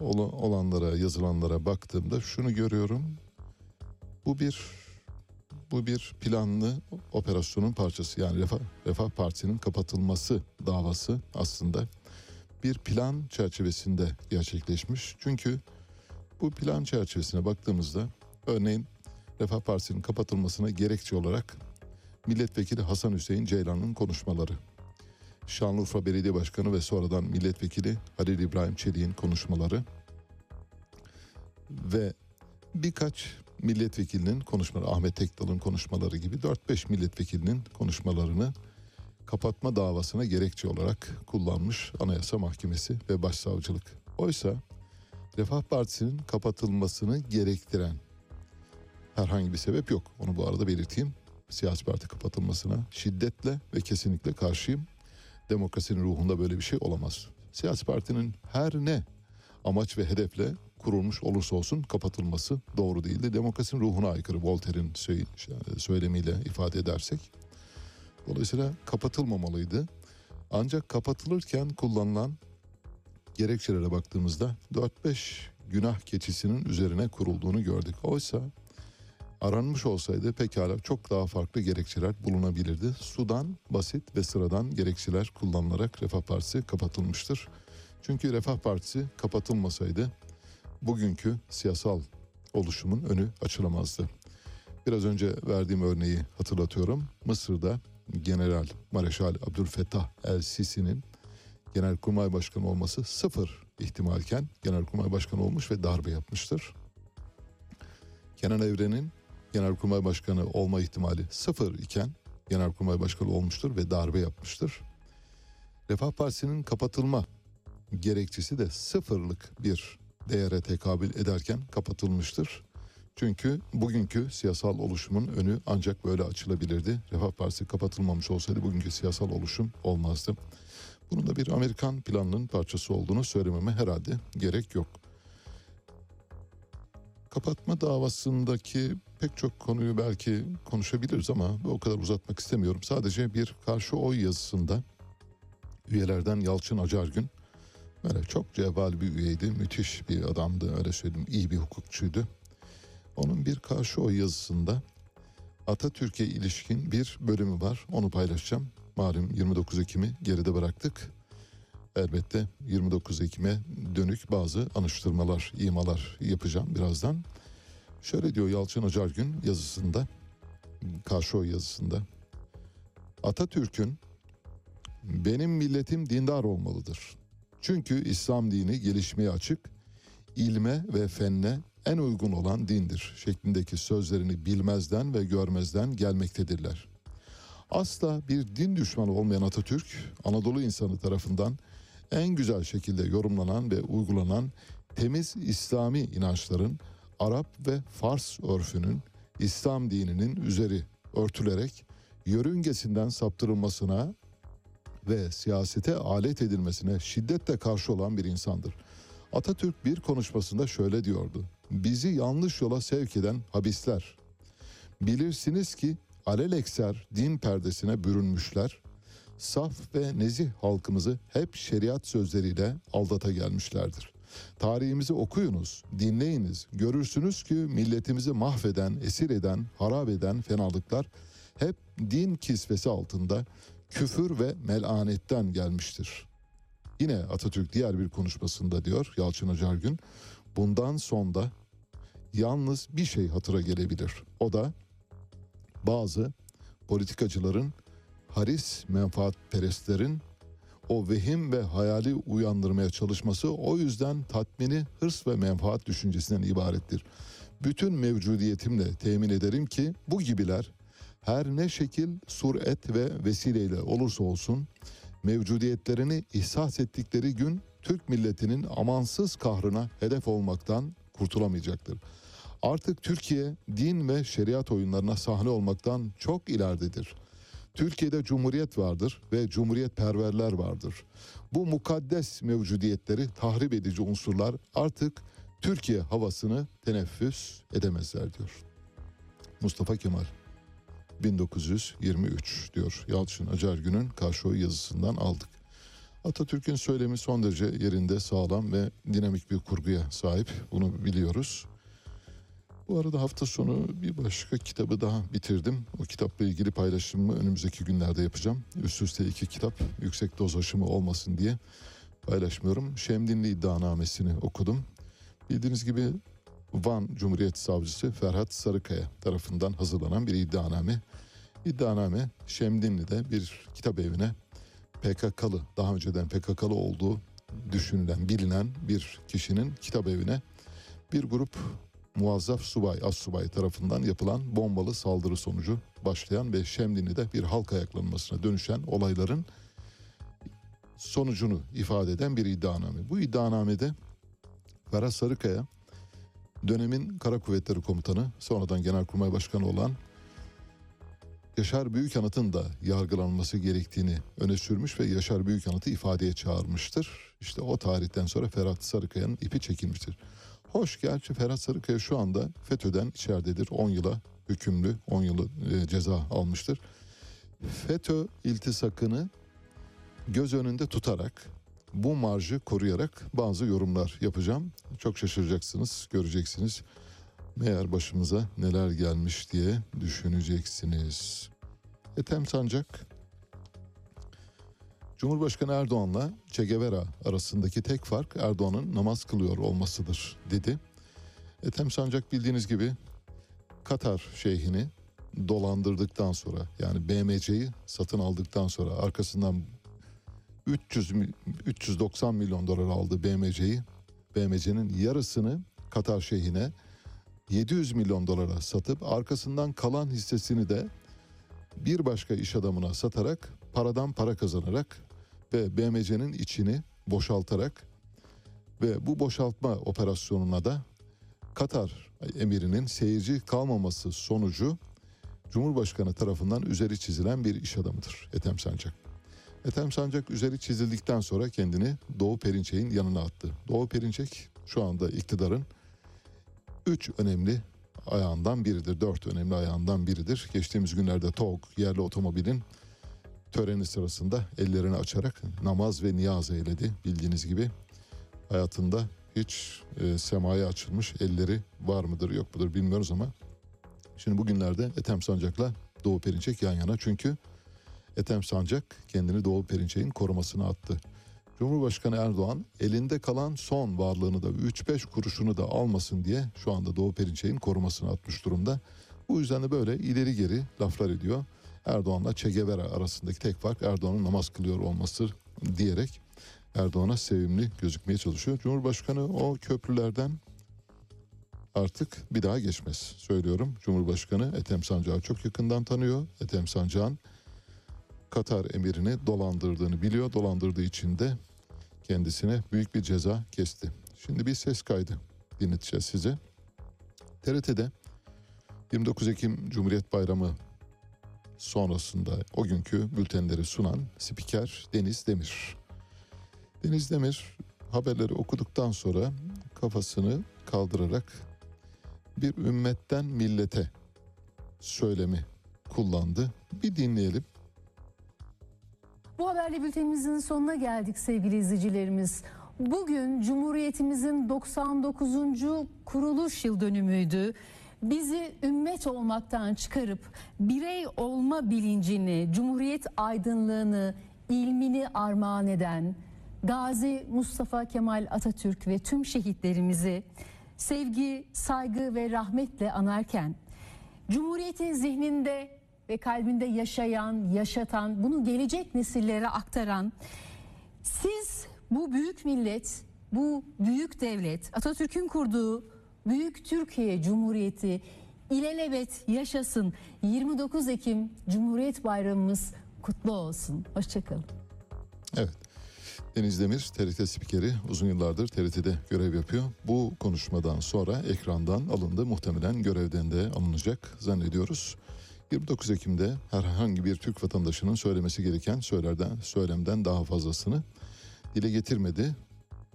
olanlara yazılanlara baktığımda şunu görüyorum bu bir bu bir planlı operasyonun parçası yani Refah, Refah Partisi'nin kapatılması davası aslında bir plan çerçevesinde gerçekleşmiş. Çünkü bu plan çerçevesine baktığımızda örneğin Refah Partisi'nin kapatılmasına gerekçe olarak milletvekili Hasan Hüseyin Ceylan'ın konuşmaları Şanlıurfa Belediye Başkanı ve sonradan milletvekili Halil İbrahim Çelik'in konuşmaları ve birkaç milletvekilinin konuşmaları, Ahmet Tekdal'ın konuşmaları gibi 4-5 milletvekilinin konuşmalarını kapatma davasına gerekçe olarak kullanmış Anayasa Mahkemesi ve Başsavcılık. Oysa Refah Partisi'nin kapatılmasını gerektiren herhangi bir sebep yok. Onu bu arada belirteyim. Siyasi parti kapatılmasına şiddetle ve kesinlikle karşıyım. Demokrasinin ruhunda böyle bir şey olamaz. Siyasi partinin her ne amaç ve hedefle kurulmuş olursa olsun kapatılması doğru değildi. Demokrasinin ruhuna aykırı Voltaire'in söy- söylemiyle ifade edersek. Dolayısıyla kapatılmamalıydı. Ancak kapatılırken kullanılan gerekçelere baktığımızda 4-5 günah keçisinin üzerine kurulduğunu gördük. Oysa aranmış olsaydı pekala çok daha farklı gerekçeler bulunabilirdi. Sudan basit ve sıradan gerekçeler kullanılarak Refah Partisi kapatılmıştır. Çünkü Refah Partisi kapatılmasaydı bugünkü siyasal oluşumun önü açılamazdı. Biraz önce verdiğim örneği hatırlatıyorum. Mısır'da General Mareşal Abdülfettah El Sisi'nin Genelkurmay Başkanı olması sıfır ihtimalken Genelkurmay Başkanı olmuş ve darbe yapmıştır. Kenan Evren'in Genelkurmay Başkanı olma ihtimali sıfır iken Genelkurmay Başkanı olmuştur ve darbe yapmıştır. Refah Partisi'nin kapatılma gerekçesi de sıfırlık bir değere tekabül ederken kapatılmıştır. Çünkü bugünkü siyasal oluşumun önü ancak böyle açılabilirdi. Refah Partisi kapatılmamış olsaydı bugünkü siyasal oluşum olmazdı. Bunun da bir Amerikan planının parçası olduğunu söylememe herhalde gerek yok. Kapatma davasındaki pek çok konuyu belki konuşabiliriz ama o kadar uzatmak istemiyorum. Sadece bir karşı oy yazısında üyelerden Yalçın Acargün böyle çok cevval bir üyeydi. Müthiş bir adamdı öyle söyleyeyim. iyi bir hukukçuydu. Onun bir karşı oy yazısında Atatürk'e ilişkin bir bölümü var. Onu paylaşacağım. Malum 29 Ekim'i geride bıraktık. Elbette 29 Ekim'e dönük bazı anıştırmalar, imalar yapacağım birazdan. Şöyle diyor Yalçın Acargün yazısında, karşı oy yazısında. Atatürk'ün benim milletim dindar olmalıdır. Çünkü İslam dini gelişmeye açık, ilme ve fenne en uygun olan dindir şeklindeki sözlerini bilmezden ve görmezden gelmektedirler. Asla bir din düşmanı olmayan Atatürk, Anadolu insanı tarafından en güzel şekilde yorumlanan ve uygulanan temiz İslami inançların Arap ve Fars örfünün İslam dininin üzeri örtülerek yörüngesinden saptırılmasına ve siyasete alet edilmesine şiddetle karşı olan bir insandır. Atatürk bir konuşmasında şöyle diyordu. Bizi yanlış yola sevk eden habisler. Bilirsiniz ki alelekser din perdesine bürünmüşler. Saf ve nezih halkımızı hep şeriat sözleriyle aldata gelmişlerdir. Tarihimizi okuyunuz, dinleyiniz. Görürsünüz ki milletimizi mahveden, esir eden, harap eden fenalıklar hep din kisvesi altında küfür ve melanetten gelmiştir. Yine Atatürk diğer bir konuşmasında diyor Yalçın Acargün, bundan sonra yalnız bir şey hatıra gelebilir. O da bazı politikacıların, haris menfaatperestlerin o vehim ve hayali uyandırmaya çalışması o yüzden tatmini hırs ve menfaat düşüncesinden ibarettir. Bütün mevcudiyetimle temin ederim ki bu gibiler her ne şekil suret ve vesileyle olursa olsun mevcudiyetlerini ihsas ettikleri gün Türk milletinin amansız kahrına hedef olmaktan kurtulamayacaktır. Artık Türkiye din ve şeriat oyunlarına sahne olmaktan çok ileridedir. Türkiye'de cumhuriyet vardır ve cumhuriyet perverler vardır. Bu mukaddes mevcudiyetleri tahrip edici unsurlar artık Türkiye havasını teneffüs edemezler diyor. Mustafa Kemal 1923 diyor Yalçın Acargün'ün karşı oy yazısından aldık. Atatürk'ün söylemi son derece yerinde sağlam ve dinamik bir kurguya sahip. Bunu biliyoruz. Bu arada hafta sonu bir başka kitabı daha bitirdim. O kitapla ilgili paylaşımımı önümüzdeki günlerde yapacağım. Üst üste iki kitap yüksek doz aşımı olmasın diye paylaşmıyorum. Şemdinli iddianamesini okudum. Bildiğiniz gibi Van Cumhuriyet Savcısı Ferhat Sarıkaya tarafından hazırlanan bir iddianame. İddianame Şemdinli'de bir kitap evine PKK'lı, daha önceden PKK'lı olduğu düşünülen, bilinen bir kişinin kitap evine bir grup muazzaf subay, as subay tarafından yapılan bombalı saldırı sonucu başlayan ve Şemdinli'de bir halk ayaklanmasına dönüşen olayların sonucunu ifade eden bir iddianame. Bu iddianamede Ferhat Sarıkaya dönemin Kara Kuvvetleri Komutanı sonradan Genelkurmay Başkanı olan Yaşar Büyükanıt'ın da yargılanması gerektiğini öne sürmüş ve Yaşar Büyükanıt'ı ifadeye çağırmıştır. İşte o tarihten sonra Ferhat Sarıkaya'nın ipi çekilmiştir. Hoş gerçi Ferhat Sarıkaya şu anda FETÖ'den içeridedir. 10 yıla hükümlü, 10 yılı e, ceza almıştır. FETÖ iltisakını göz önünde tutarak bu marjı koruyarak bazı yorumlar yapacağım. Çok şaşıracaksınız, göreceksiniz. Meğer başımıza neler gelmiş diye düşüneceksiniz. Ethem Sancak Cumhurbaşkanı Erdoğan'la Che Guevara arasındaki tek fark Erdoğan'ın namaz kılıyor olmasıdır dedi. Ethem Sancak bildiğiniz gibi Katar şeyhini dolandırdıktan sonra yani BMC'yi satın aldıktan sonra arkasından 300 mi- 390 milyon dolar aldı BMC'yi. BMC'nin yarısını Katar şeyhine 700 milyon dolara satıp arkasından kalan hissesini de bir başka iş adamına satarak paradan para kazanarak ve BMC'nin içini boşaltarak ve bu boşaltma operasyonuna da Katar emirinin seyirci kalmaması sonucu Cumhurbaşkanı tarafından üzeri çizilen bir iş adamıdır Ethem Sancak. Ethem Sancak üzeri çizildikten sonra kendini Doğu Perinçek'in yanına attı. Doğu Perinçek şu anda iktidarın üç önemli ayağından biridir. Dört önemli ayağından biridir. Geçtiğimiz günlerde TOG yerli otomobilin töreni sırasında ellerini açarak namaz ve niyaz eyledi. Bildiğiniz gibi hayatında hiç e, semaya açılmış elleri var mıdır yok mudur bilmiyoruz ama şimdi bugünlerde Ethem Sancak'la Doğu Perinçek yan yana çünkü Ethem Sancak kendini Doğu Perinçek'in korumasına attı. Cumhurbaşkanı Erdoğan elinde kalan son varlığını da 3-5 kuruşunu da almasın diye şu anda Doğu Perinçek'in korumasına atmış durumda. Bu yüzden de böyle ileri geri laflar ediyor. Erdoğan'la Che Guevara arasındaki tek fark Erdoğan'ın namaz kılıyor olması diyerek Erdoğan'a sevimli gözükmeye çalışıyor. Cumhurbaşkanı o köprülerden artık bir daha geçmez. Söylüyorum Cumhurbaşkanı Ethem Sancak'ı çok yakından tanıyor. Ethem Sancak'ın Katar emirini dolandırdığını biliyor. Dolandırdığı için de kendisine büyük bir ceza kesti. Şimdi bir ses kaydı dinleteceğiz size. TRT'de 29 Ekim Cumhuriyet Bayramı sonrasında o günkü bültenleri sunan spiker Deniz Demir. Deniz Demir haberleri okuduktan sonra kafasını kaldırarak bir ümmetten millete söylemi kullandı. Bir dinleyelim. Bu haberle bültenimizin sonuna geldik sevgili izleyicilerimiz. Bugün Cumhuriyetimizin 99. kuruluş yıl dönümüydü. Bizi ümmet olmaktan çıkarıp birey olma bilincini, cumhuriyet aydınlığını, ilmini armağan eden Gazi Mustafa Kemal Atatürk ve tüm şehitlerimizi sevgi, saygı ve rahmetle anarken Cumhuriyetin zihninde ve kalbinde yaşayan, yaşatan, bunu gelecek nesillere aktaran siz bu büyük millet, bu büyük devlet, Atatürk'ün kurduğu büyük Türkiye Cumhuriyeti ilelebet yaşasın. 29 Ekim Cumhuriyet Bayramımız kutlu olsun. Hoşçakalın. Evet. Deniz Demir TRT spikeri uzun yıllardır TRT'de görev yapıyor. Bu konuşmadan sonra ekrandan alındı. Muhtemelen görevden de alınacak zannediyoruz. 29 Ekim'de herhangi bir Türk vatandaşının söylemesi gereken söylerden, söylemden daha fazlasını dile getirmedi.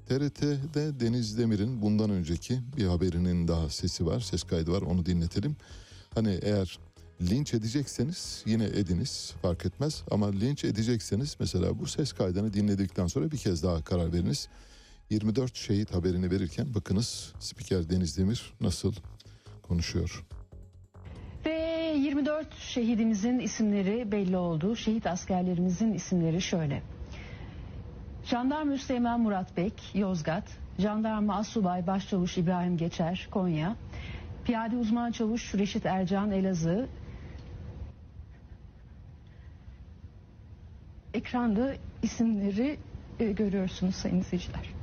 TRT'de Deniz Demir'in bundan önceki bir haberinin daha sesi var, ses kaydı var onu dinletelim. Hani eğer linç edecekseniz yine ediniz fark etmez ama linç edecekseniz mesela bu ses kaydını dinledikten sonra bir kez daha karar veriniz. 24 şehit haberini verirken bakınız spiker Deniz Demir nasıl konuşuyor. Ve 24 şehidimizin isimleri belli oldu. Şehit askerlerimizin isimleri şöyle. Jandarma Üsteğmen Murat Bek, Yozgat. Jandarma Asubay Başçavuş İbrahim Geçer, Konya. Piyade Uzman Çavuş Reşit Ercan, Elazığ. ekranda isimleri e, görüyorsunuz sayın izleyiciler.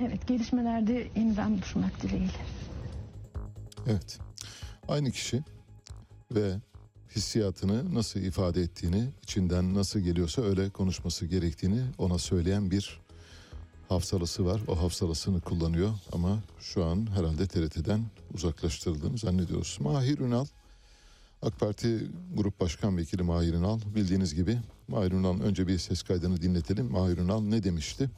Evet gelişmelerde yeniden buluşmak dileğiyle. Evet. Aynı kişi ve hissiyatını nasıl ifade ettiğini, içinden nasıl geliyorsa öyle konuşması gerektiğini ona söyleyen bir hafsalısı var. O hafsalasını kullanıyor ama şu an herhalde TRT'den uzaklaştırıldığını zannediyoruz. Mahir Ünal, AK Parti Grup Başkan Vekili Mahir Ünal bildiğiniz gibi Mahir Ünal'ın önce bir ses kaydını dinletelim. Mahir Ünal ne demişti?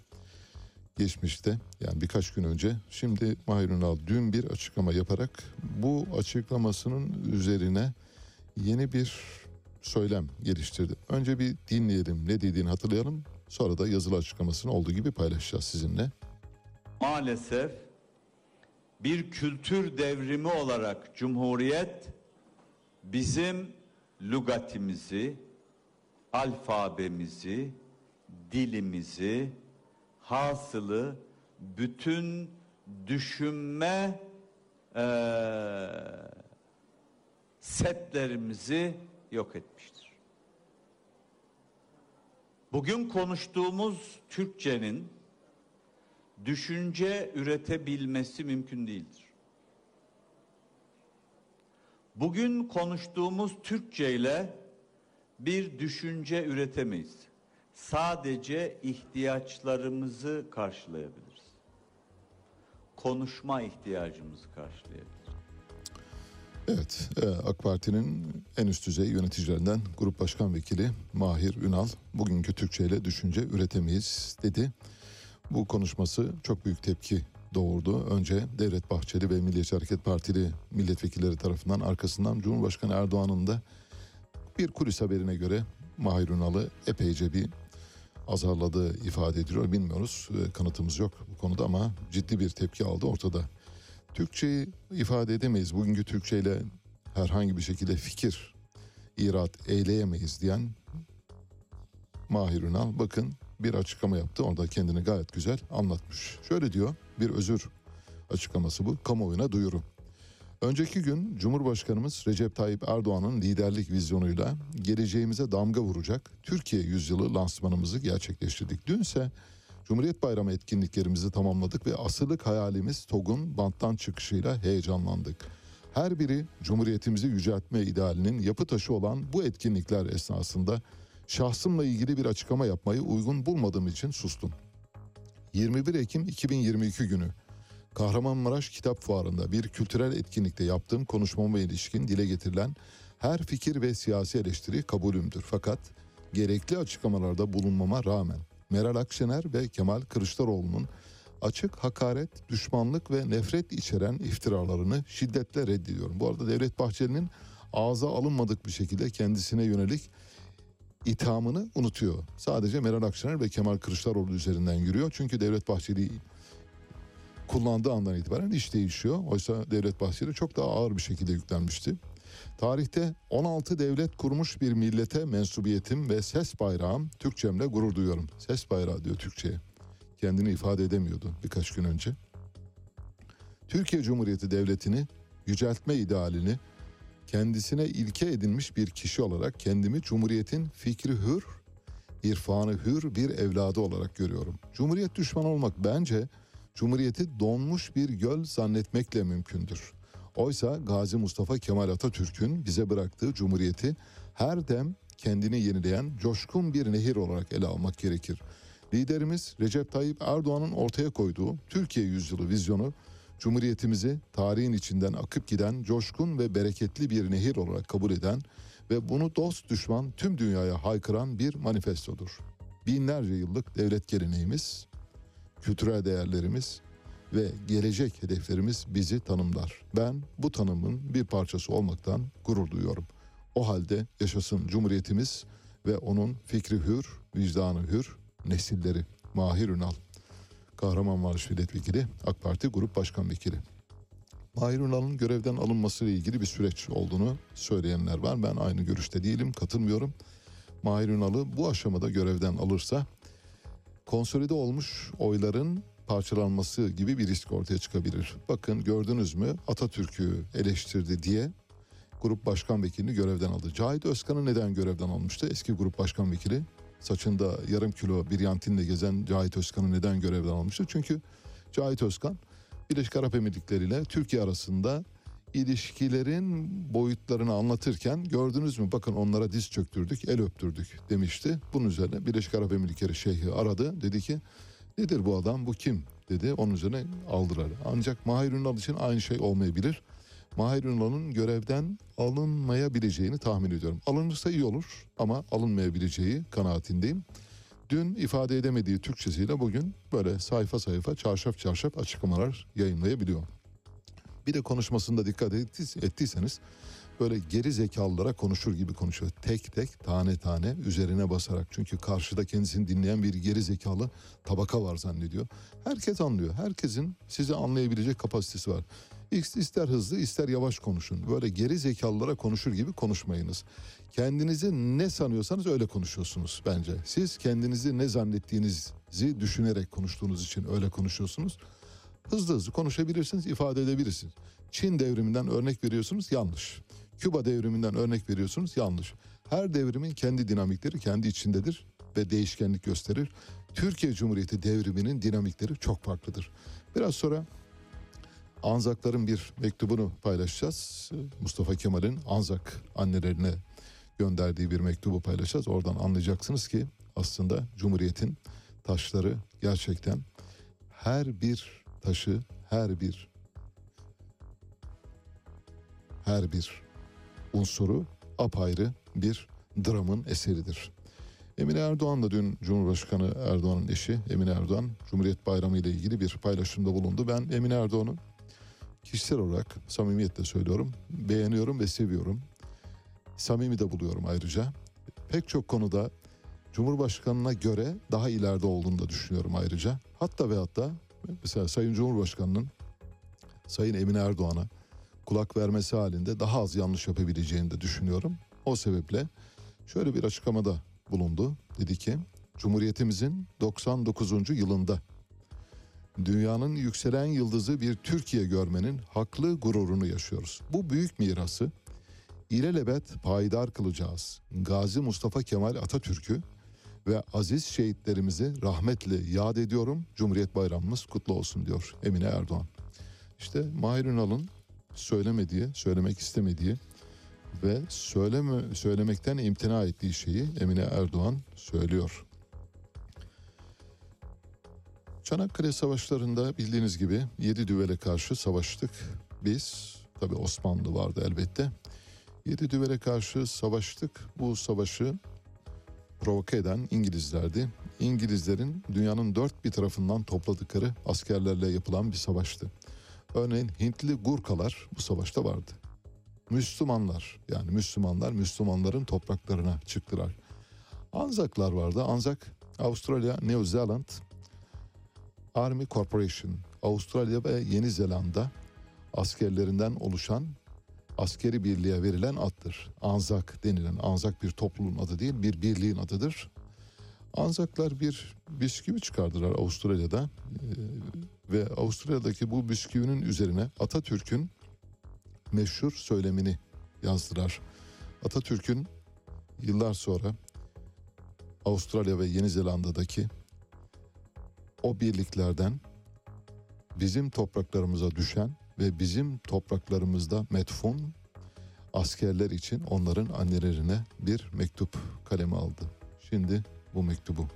Geçmişte yani birkaç gün önce şimdi Mahir Ünal dün bir açıklama yaparak bu açıklamasının üzerine yeni bir söylem geliştirdi. Önce bir dinleyelim ne dediğini hatırlayalım sonra da yazılı açıklamasını olduğu gibi paylaşacağız sizinle. Maalesef bir kültür devrimi olarak Cumhuriyet bizim lügatimizi, alfabemizi, dilimizi, hasılı bütün düşünme eee, setlerimizi yok etmiştir. Bugün konuştuğumuz Türkçenin düşünce üretebilmesi mümkün değildir. Bugün konuştuğumuz Türkçe ile bir düşünce üretemeyiz. Sadece ihtiyaçlarımızı karşılayabiliriz. Konuşma ihtiyacımızı karşılayabiliriz. Evet e, AK Parti'nin en üst düzey yöneticilerinden Grup Başkan Vekili Mahir Ünal bugünkü Türkçe ile düşünce üretemeyiz dedi. Bu konuşması çok büyük tepki doğurdu. Önce Devlet Bahçeli ve Milliyetçi Hareket Partili milletvekilleri tarafından arkasından Cumhurbaşkanı Erdoğan'ın da bir kulis haberine göre Mahir Ünal'ı epeyce bir azarladığı ifade ediliyor. Bilmiyoruz e, kanıtımız yok bu konuda ama ciddi bir tepki aldı ortada. Türkçeyi ifade edemeyiz. Bugünkü Türkçe ile herhangi bir şekilde fikir irat eyleyemeyiz diyen Mahir Ünal bakın bir açıklama yaptı. Orada kendini gayet güzel anlatmış. Şöyle diyor bir özür açıklaması bu. Kamuoyuna duyuru. Önceki gün Cumhurbaşkanımız Recep Tayyip Erdoğan'ın liderlik vizyonuyla geleceğimize damga vuracak Türkiye Yüzyılı lansmanımızı gerçekleştirdik. Dünse Cumhuriyet Bayramı etkinliklerimizi tamamladık ve asırlık hayalimiz TOG'un banttan çıkışıyla heyecanlandık. Her biri Cumhuriyetimizi yüceltme idealinin yapı taşı olan bu etkinlikler esnasında şahsımla ilgili bir açıklama yapmayı uygun bulmadığım için sustum. 21 Ekim 2022 günü Kahramanmaraş Kitap Fuarı'nda bir kültürel etkinlikte yaptığım konuşmama ilişkin dile getirilen her fikir ve siyasi eleştiri kabulümdür. Fakat gerekli açıklamalarda bulunmama rağmen Meral Akşener ve Kemal Kılıçdaroğlu'nun açık hakaret, düşmanlık ve nefret içeren iftiralarını şiddetle reddediyorum. Bu arada Devlet Bahçeli'nin ağza alınmadık bir şekilde kendisine yönelik ithamını unutuyor. Sadece Meral Akşener ve Kemal Kılıçdaroğlu üzerinden yürüyor. Çünkü Devlet Bahçeli kullandığı andan itibaren iş değişiyor. Oysa Devlet Bahçeli çok daha ağır bir şekilde yüklenmişti. Tarihte 16 devlet kurmuş bir millete mensubiyetim ve ses bayrağım Türkçemle gurur duyuyorum. Ses bayrağı diyor Türkçe'ye. Kendini ifade edemiyordu birkaç gün önce. Türkiye Cumhuriyeti Devleti'ni yüceltme idealini kendisine ilke edinmiş bir kişi olarak kendimi Cumhuriyet'in fikri hür, irfanı hür bir evladı olarak görüyorum. Cumhuriyet düşmanı olmak bence Cumhuriyeti donmuş bir göl zannetmekle mümkündür. Oysa Gazi Mustafa Kemal Atatürk'ün bize bıraktığı Cumhuriyeti her dem kendini yenileyen coşkun bir nehir olarak ele almak gerekir. Liderimiz Recep Tayyip Erdoğan'ın ortaya koyduğu Türkiye yüzyılı vizyonu Cumhuriyetimizi tarihin içinden akıp giden coşkun ve bereketli bir nehir olarak kabul eden ve bunu dost düşman tüm dünyaya haykıran bir manifestodur. Binlerce yıllık devlet geleneğimiz, kültürel değerlerimiz ve gelecek hedeflerimiz bizi tanımlar. Ben bu tanımın bir parçası olmaktan gurur duyuyorum. O halde yaşasın Cumhuriyetimiz ve onun fikri hür, vicdanı hür, nesilleri. Mahir Ünal, Kahramanmaraş Milletvekili, AK Parti Grup Başkan Vekili. Mahir Ünal'ın görevden alınması ile ilgili bir süreç olduğunu söyleyenler var. Ben aynı görüşte değilim, katılmıyorum. Mahir Ünal'ı bu aşamada görevden alırsa konsolide olmuş oyların parçalanması gibi bir risk ortaya çıkabilir. Bakın gördünüz mü Atatürk'ü eleştirdi diye grup başkan vekilini görevden aldı. Cahit Özkan'ı neden görevden almıştı? Eski grup başkan vekili saçında yarım kilo bir yantinle gezen Cahit Özkan'ı neden görevden almıştı? Çünkü Cahit Özkan Birleşik Arap Emirlikleri ile Türkiye arasında ilişkilerin boyutlarını anlatırken gördünüz mü bakın onlara diz çöktürdük, el öptürdük demişti. Bunun üzerine Birleşik Arap Emirlikleri Şeyhi aradı. Dedi ki nedir bu adam, bu kim dedi. Onun üzerine aldılar. Ancak Mahir Ünal için aynı şey olmayabilir. Mahir Ünal'ın görevden alınmayabileceğini tahmin ediyorum. Alınırsa iyi olur ama alınmayabileceği kanaatindeyim. Dün ifade edemediği Türkçesiyle bugün böyle sayfa sayfa çarşaf çarşaf açıklamalar yayınlayabiliyor. Bir de konuşmasında dikkat ettiys- ettiyseniz böyle geri zekalılara konuşur gibi konuşuyor. Tek tek tane tane üzerine basarak. Çünkü karşıda kendisini dinleyen bir geri zekalı tabaka var zannediyor. Herkes anlıyor. Herkesin sizi anlayabilecek kapasitesi var. İster hızlı ister yavaş konuşun. Böyle geri zekalılara konuşur gibi konuşmayınız. Kendinizi ne sanıyorsanız öyle konuşuyorsunuz bence. Siz kendinizi ne zannettiğinizi düşünerek konuştuğunuz için öyle konuşuyorsunuz. Hızlı hızlı konuşabilirsiniz, ifade edebilirsiniz. Çin devriminden örnek veriyorsunuz, yanlış. Küba devriminden örnek veriyorsunuz, yanlış. Her devrimin kendi dinamikleri kendi içindedir ve değişkenlik gösterir. Türkiye Cumhuriyeti devriminin dinamikleri çok farklıdır. Biraz sonra Anzakların bir mektubunu paylaşacağız. Mustafa Kemal'in Anzak annelerine gönderdiği bir mektubu paylaşacağız. Oradan anlayacaksınız ki aslında Cumhuriyet'in taşları gerçekten her bir taşı, her bir her bir unsuru apayrı bir dramın eseridir. Emine Erdoğan da dün Cumhurbaşkanı Erdoğan'ın eşi Emine Erdoğan Cumhuriyet Bayramı ile ilgili bir paylaşımda bulundu. Ben Emine Erdoğan'ı kişisel olarak samimiyetle söylüyorum. Beğeniyorum ve seviyorum. Samimi de buluyorum ayrıca. Pek çok konuda Cumhurbaşkanına göre daha ileride olduğunu da düşünüyorum ayrıca. Hatta ve hatta mesela Sayın Cumhurbaşkanı'nın Sayın Emine Erdoğan'a kulak vermesi halinde daha az yanlış yapabileceğini de düşünüyorum. O sebeple şöyle bir açıklamada bulundu. Dedi ki Cumhuriyetimizin 99. yılında dünyanın yükselen yıldızı bir Türkiye görmenin haklı gururunu yaşıyoruz. Bu büyük mirası ilelebet payidar kılacağız. Gazi Mustafa Kemal Atatürk'ü ve aziz şehitlerimizi rahmetle yad ediyorum. Cumhuriyet Bayramımız kutlu olsun diyor Emine Erdoğan. İşte Mahir Ünal'ın söylemediği, söylemek istemediği ve söyleme, söylemekten imtina ettiği şeyi Emine Erdoğan söylüyor. Çanakkale Savaşları'nda bildiğiniz gibi yedi düvele karşı savaştık. Biz, tabi Osmanlı vardı elbette. Yedi düvele karşı savaştık. Bu savaşı provoke eden İngilizlerdi. İngilizlerin dünyanın dört bir tarafından topladıkları askerlerle yapılan bir savaştı. Örneğin Hintli Gurkalar bu savaşta vardı. Müslümanlar yani Müslümanlar Müslümanların topraklarına çıktılar. Anzaklar vardı. Anzak Avustralya, New Zealand Army Corporation, Avustralya ve Yeni Zelanda askerlerinden oluşan askeri birliğe verilen addır. Anzak denilen, Anzak bir topluluğun adı değil, bir birliğin adıdır. Anzaklar bir bisküvi çıkardılar Avustralya'da Ee, ve Avustralya'daki bu bisküvinin üzerine Atatürk'ün meşhur söylemini yazdılar. Atatürk'ün yıllar sonra Avustralya ve Yeni Zelanda'daki o birliklerden bizim topraklarımıza düşen ve bizim topraklarımızda metfun askerler için onların annelerine bir mektup kaleme aldı. Şimdi bu mektubu.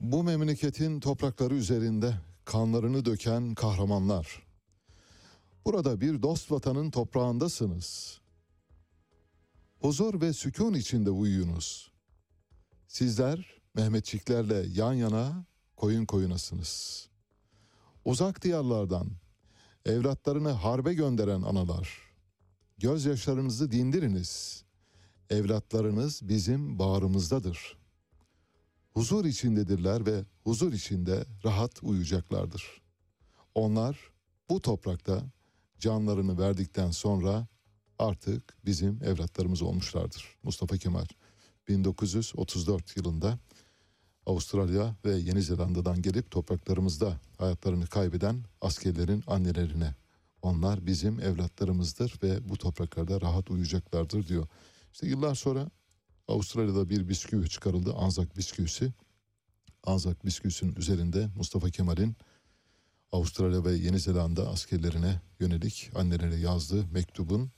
Bu memleketin toprakları üzerinde kanlarını döken kahramanlar. Burada bir dost vatanın toprağındasınız. Huzur ve sükun içinde uyuyunuz. Sizler Mehmetçiklerle yan yana koyun koyunasınız. Uzak diyarlardan evlatlarını harbe gönderen analar. Gözyaşlarınızı dindiriniz. Evlatlarınız bizim bağrımızdadır. Huzur içindedirler ve huzur içinde rahat uyuyacaklardır. Onlar bu toprakta canlarını verdikten sonra artık bizim evlatlarımız olmuşlardır. Mustafa Kemal 1934 yılında Avustralya ve Yeni Zelanda'dan gelip topraklarımızda hayatlarını kaybeden askerlerin annelerine onlar bizim evlatlarımızdır ve bu topraklarda rahat uyuyacaklardır diyor. İşte yıllar sonra Avustralya'da bir bisküvi çıkarıldı. Anzak bisküvisi. Anzak bisküvisinin üzerinde Mustafa Kemal'in Avustralya ve Yeni Zelanda askerlerine yönelik annelere yazdığı mektubun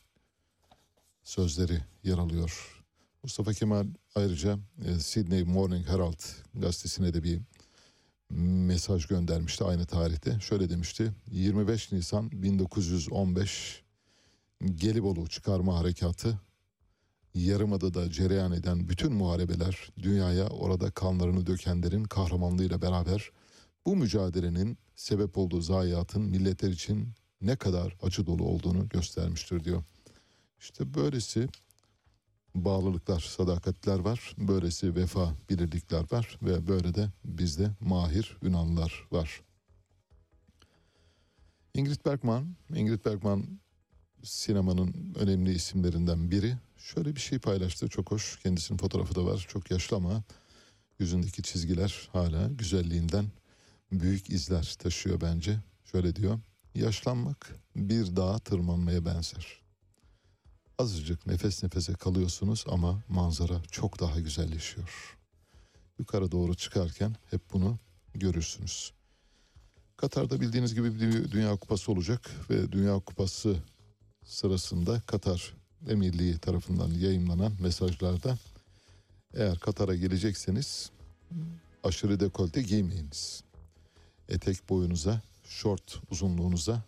sözleri yer alıyor. Mustafa Kemal ayrıca e, Sydney Morning Herald gazetesine de bir mesaj göndermişti aynı tarihte. Şöyle demişti. 25 Nisan 1915 Gelibolu çıkarma harekatı Yarımada'da cereyan eden bütün muharebeler dünyaya orada kanlarını dökenlerin kahramanlığıyla beraber bu mücadelenin sebep olduğu zayiatın milletler için ne kadar acı dolu olduğunu göstermiştir diyor. İşte böylesi bağlılıklar, sadakatler var. Böylesi vefa bilirlikler var ve böyle de bizde mahir Yunanlılar var. Ingrid Bergman, Ingrid Bergman sinemanın önemli isimlerinden biri. Şöyle bir şey paylaştı çok hoş. Kendisinin fotoğrafı da var. Çok yaşlı ama yüzündeki çizgiler hala güzelliğinden büyük izler taşıyor bence. Şöyle diyor. Yaşlanmak bir dağa tırmanmaya benzer. Azıcık nefes nefese kalıyorsunuz ama manzara çok daha güzelleşiyor. Yukarı doğru çıkarken hep bunu görürsünüz. Katar'da bildiğiniz gibi bir Dünya Kupası olacak ve Dünya Kupası sırasında Katar Emirliği tarafından yayınlanan mesajlarda eğer Katar'a gelecekseniz aşırı dekolte giymeyiniz. Etek boyunuza, şort uzunluğunuza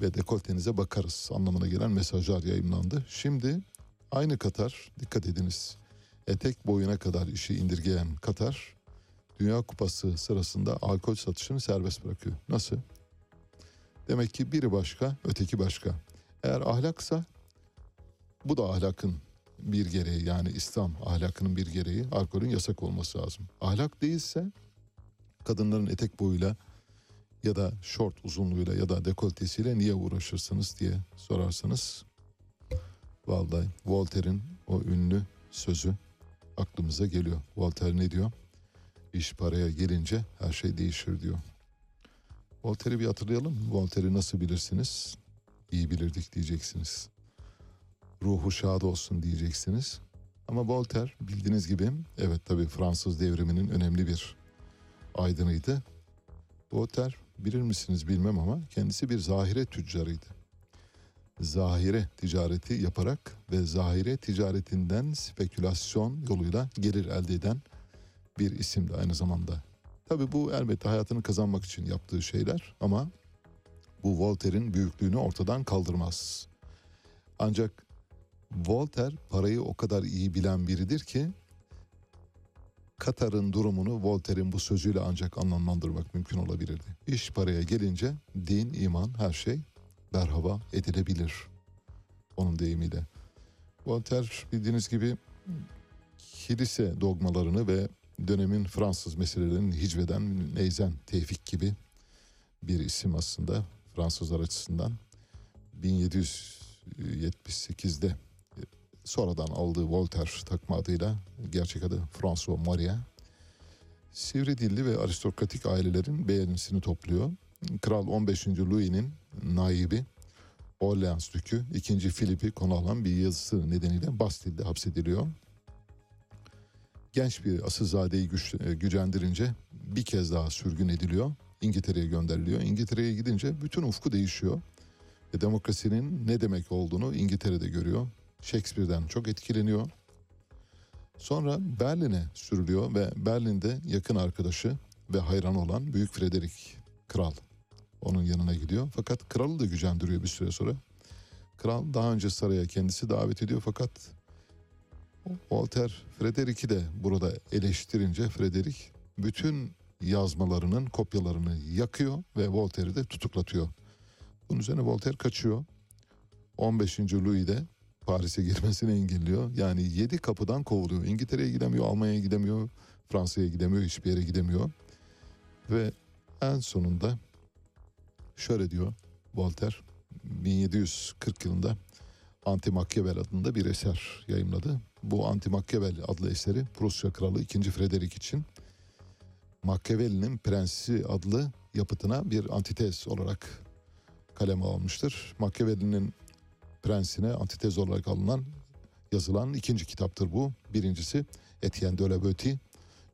ve dekoltenize bakarız anlamına gelen mesajlar yayınlandı. Şimdi aynı Katar, dikkat ediniz, etek boyuna kadar işi indirgeyen Katar, Dünya Kupası sırasında alkol satışını serbest bırakıyor. Nasıl? Demek ki biri başka, öteki başka. Eğer ahlaksa bu da ahlakın bir gereği yani İslam ahlakının bir gereği alkolün yasak olması lazım. Ahlak değilse kadınların etek boyuyla ya da şort uzunluğuyla ya da dekoltesiyle niye uğraşırsınız diye sorarsanız vallahi Voltaire'in o ünlü sözü aklımıza geliyor. Voltaire ne diyor? İş paraya gelince her şey değişir diyor. Voltaire'i bir hatırlayalım. Voltaire'i nasıl bilirsiniz? İyi bilirdik diyeceksiniz. Ruhu şad olsun diyeceksiniz. Ama Voltaire bildiğiniz gibi evet tabii Fransız devriminin önemli bir aydınıydı. Voltaire bilir misiniz bilmem ama kendisi bir zahire tüccarıydı. Zahire ticareti yaparak ve zahire ticaretinden spekülasyon yoluyla gelir elde eden bir isimdi aynı zamanda. Tabi bu elbette hayatını kazanmak için yaptığı şeyler ama bu Voltaire'in büyüklüğünü ortadan kaldırmaz. Ancak Voltaire parayı o kadar iyi bilen biridir ki Katar'ın durumunu Voltaire'in bu sözüyle ancak anlamlandırmak mümkün olabilirdi. İş paraya gelince din, iman her şey berhava edilebilir. Onun deyimiyle. Voltaire bildiğiniz gibi kilise dogmalarını ve dönemin Fransız meselelerini hicveden Neyzen Tevfik gibi bir isim aslında Fransızlar açısından. 1778'de sonradan aldığı Voltaire takma adıyla gerçek adı François Maria. Sivri dilli ve aristokratik ailelerin beğenisini topluyor. Kral 15. Louis'nin naibi Orleans Dükü 2. Filip'i konu alan bir yazısı nedeniyle Bastille'de hapsediliyor. Genç bir asılzadeyi güç, gücendirince bir kez daha sürgün ediliyor. İngiltere'ye gönderiliyor. İngiltere'ye gidince bütün ufku değişiyor. Ve demokrasinin ne demek olduğunu İngiltere'de görüyor. Shakespeare'den çok etkileniyor. Sonra Berlin'e sürülüyor ve Berlin'de yakın arkadaşı ve hayran olan Büyük Frederick Kral onun yanına gidiyor. Fakat kralı da gücendiriyor bir süre sonra. Kral daha önce saraya kendisi davet ediyor fakat Voltaire Frederick'i de burada eleştirince Frederick bütün yazmalarının kopyalarını yakıyor ve Voltaire'i de tutuklatıyor. Bunun üzerine Voltaire kaçıyor. 15. Louis de Paris'e girmesini engelliyor. Yani yedi kapıdan kovuluyor. İngiltere'ye gidemiyor, Almanya'ya gidemiyor, Fransa'ya gidemiyor, hiçbir yere gidemiyor. Ve en sonunda şöyle diyor Voltaire, 1740 yılında Anti Machiavel adında bir eser yayımladı. Bu Anti Machiavel adlı eseri Prusya Kralı 2. Frederick için Machiavelli'nin Prensi adlı yapıtına bir antitez olarak kaleme almıştır. Machiavelli'nin Prensine antitez olarak alınan yazılan ikinci kitaptır bu. Birincisi Etienne de la Boétie,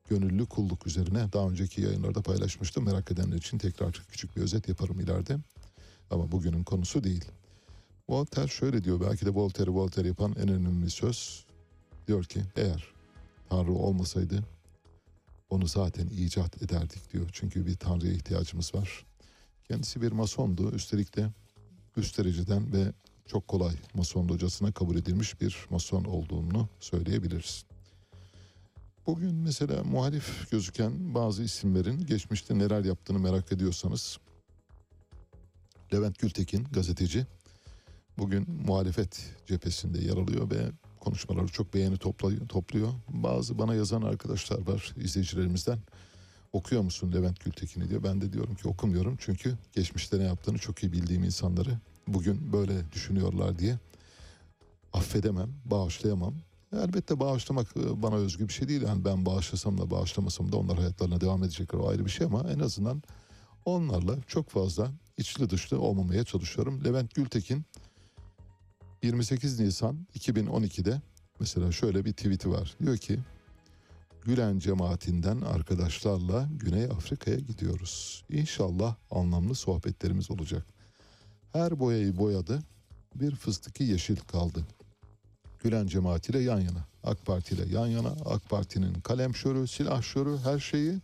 Gönüllü Kulluk üzerine daha önceki yayınlarda paylaşmıştım. Merak edenler için tekrar küçük bir özet yaparım ileride. Ama bugünün konusu değil. Voltaire şöyle diyor belki de Voltaire'i Voltaire yapan en önemli söz. Diyor ki eğer Tanrı olmasaydı onu zaten icat ederdik diyor. Çünkü bir Tanrı'ya ihtiyacımız var. Kendisi bir masondu. Üstelik de üst dereceden ve çok kolay mason hocasına kabul edilmiş bir mason olduğunu söyleyebiliriz. Bugün mesela muhalif gözüken bazı isimlerin geçmişte neler yaptığını merak ediyorsanız Levent Gültekin gazeteci bugün muhalefet cephesinde yer alıyor ve konuşmaları çok beğeni topluyor. Bazı bana yazan arkadaşlar var izleyicilerimizden. Okuyor musun Levent Gültekin'i diyor. Ben de diyorum ki okumuyorum çünkü geçmişte ne yaptığını çok iyi bildiğim insanları bugün böyle düşünüyorlar diye affedemem, bağışlayamam. Elbette bağışlamak e, bana özgü bir şey değil. Yani ben bağışlasam da bağışlamasam da onlar hayatlarına devam edecekler o ayrı bir şey ama en azından onlarla çok fazla içli dışlı olmamaya çalışıyorum. Levent Gültekin 28 Nisan 2012'de mesela şöyle bir tweet'i var. Diyor ki Gülen cemaatinden arkadaşlarla Güney Afrika'ya gidiyoruz. İnşallah anlamlı sohbetlerimiz olacak. Her boyayı boyadı. Bir fıstıkı yeşil kaldı. Gülen cemaatiyle yan yana. AK Parti ile yan yana. AK Parti'nin kalem şörü, silah şörü her şeyi.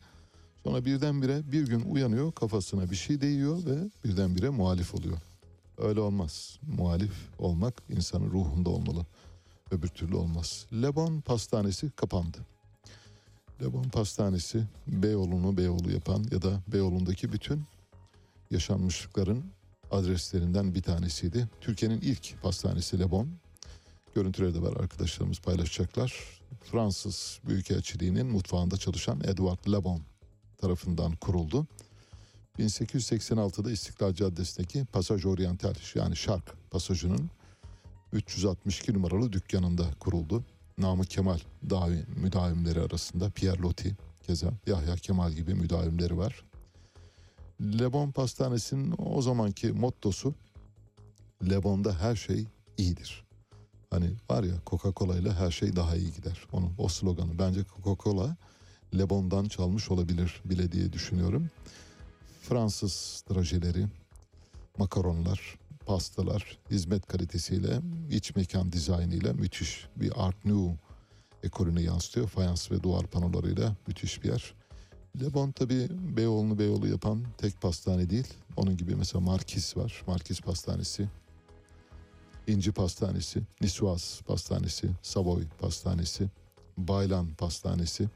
Sonra birdenbire bir gün uyanıyor kafasına bir şey değiyor ve birdenbire muhalif oluyor. Öyle olmaz. Muhalif olmak insanın ruhunda olmalı. Öbür türlü olmaz. Lebon Pastanesi kapandı. Lebon Pastanesi Beyoğlu'nu Beyoğlu yapan ya da Beyoğlu'ndaki bütün yaşanmışlıkların adreslerinden bir tanesiydi. Türkiye'nin ilk pastanesi Lebon. Görüntüleri de var arkadaşlarımız paylaşacaklar. Fransız Büyükelçiliği'nin mutfağında çalışan Edward Lebon tarafından kuruldu. 1886'da İstiklal Caddesi'ndeki Pasaj Oriental yani Şark pasajının 362 numaralı dükkanında kuruldu. Namık Kemal davi, müdavimleri arasında Pierre Loti keza Yahya Kemal gibi müdavimleri var. Lebon Pastanesi'nin o zamanki mottosu Lebon'da her şey iyidir. Hani var ya Coca-Cola ile her şey daha iyi gider. Onun o sloganı. Bence Coca-Cola Lebon'dan çalmış olabilir bile diye düşünüyorum. Fransız drajeleri, makaronlar, pastalar, hizmet kalitesiyle, iç mekan dizaynıyla müthiş bir Art Nouveau ekolünü yansıtıyor. Fayans ve duvar panolarıyla müthiş bir yer. Le Bon tabi Beyoğlu'nu Beyoğlu yapan tek pastane değil. Onun gibi mesela Markiz var. Markiz Pastanesi. İnci Pastanesi, Nisuaz Pastanesi, Savoy Pastanesi, Baylan Pastanesi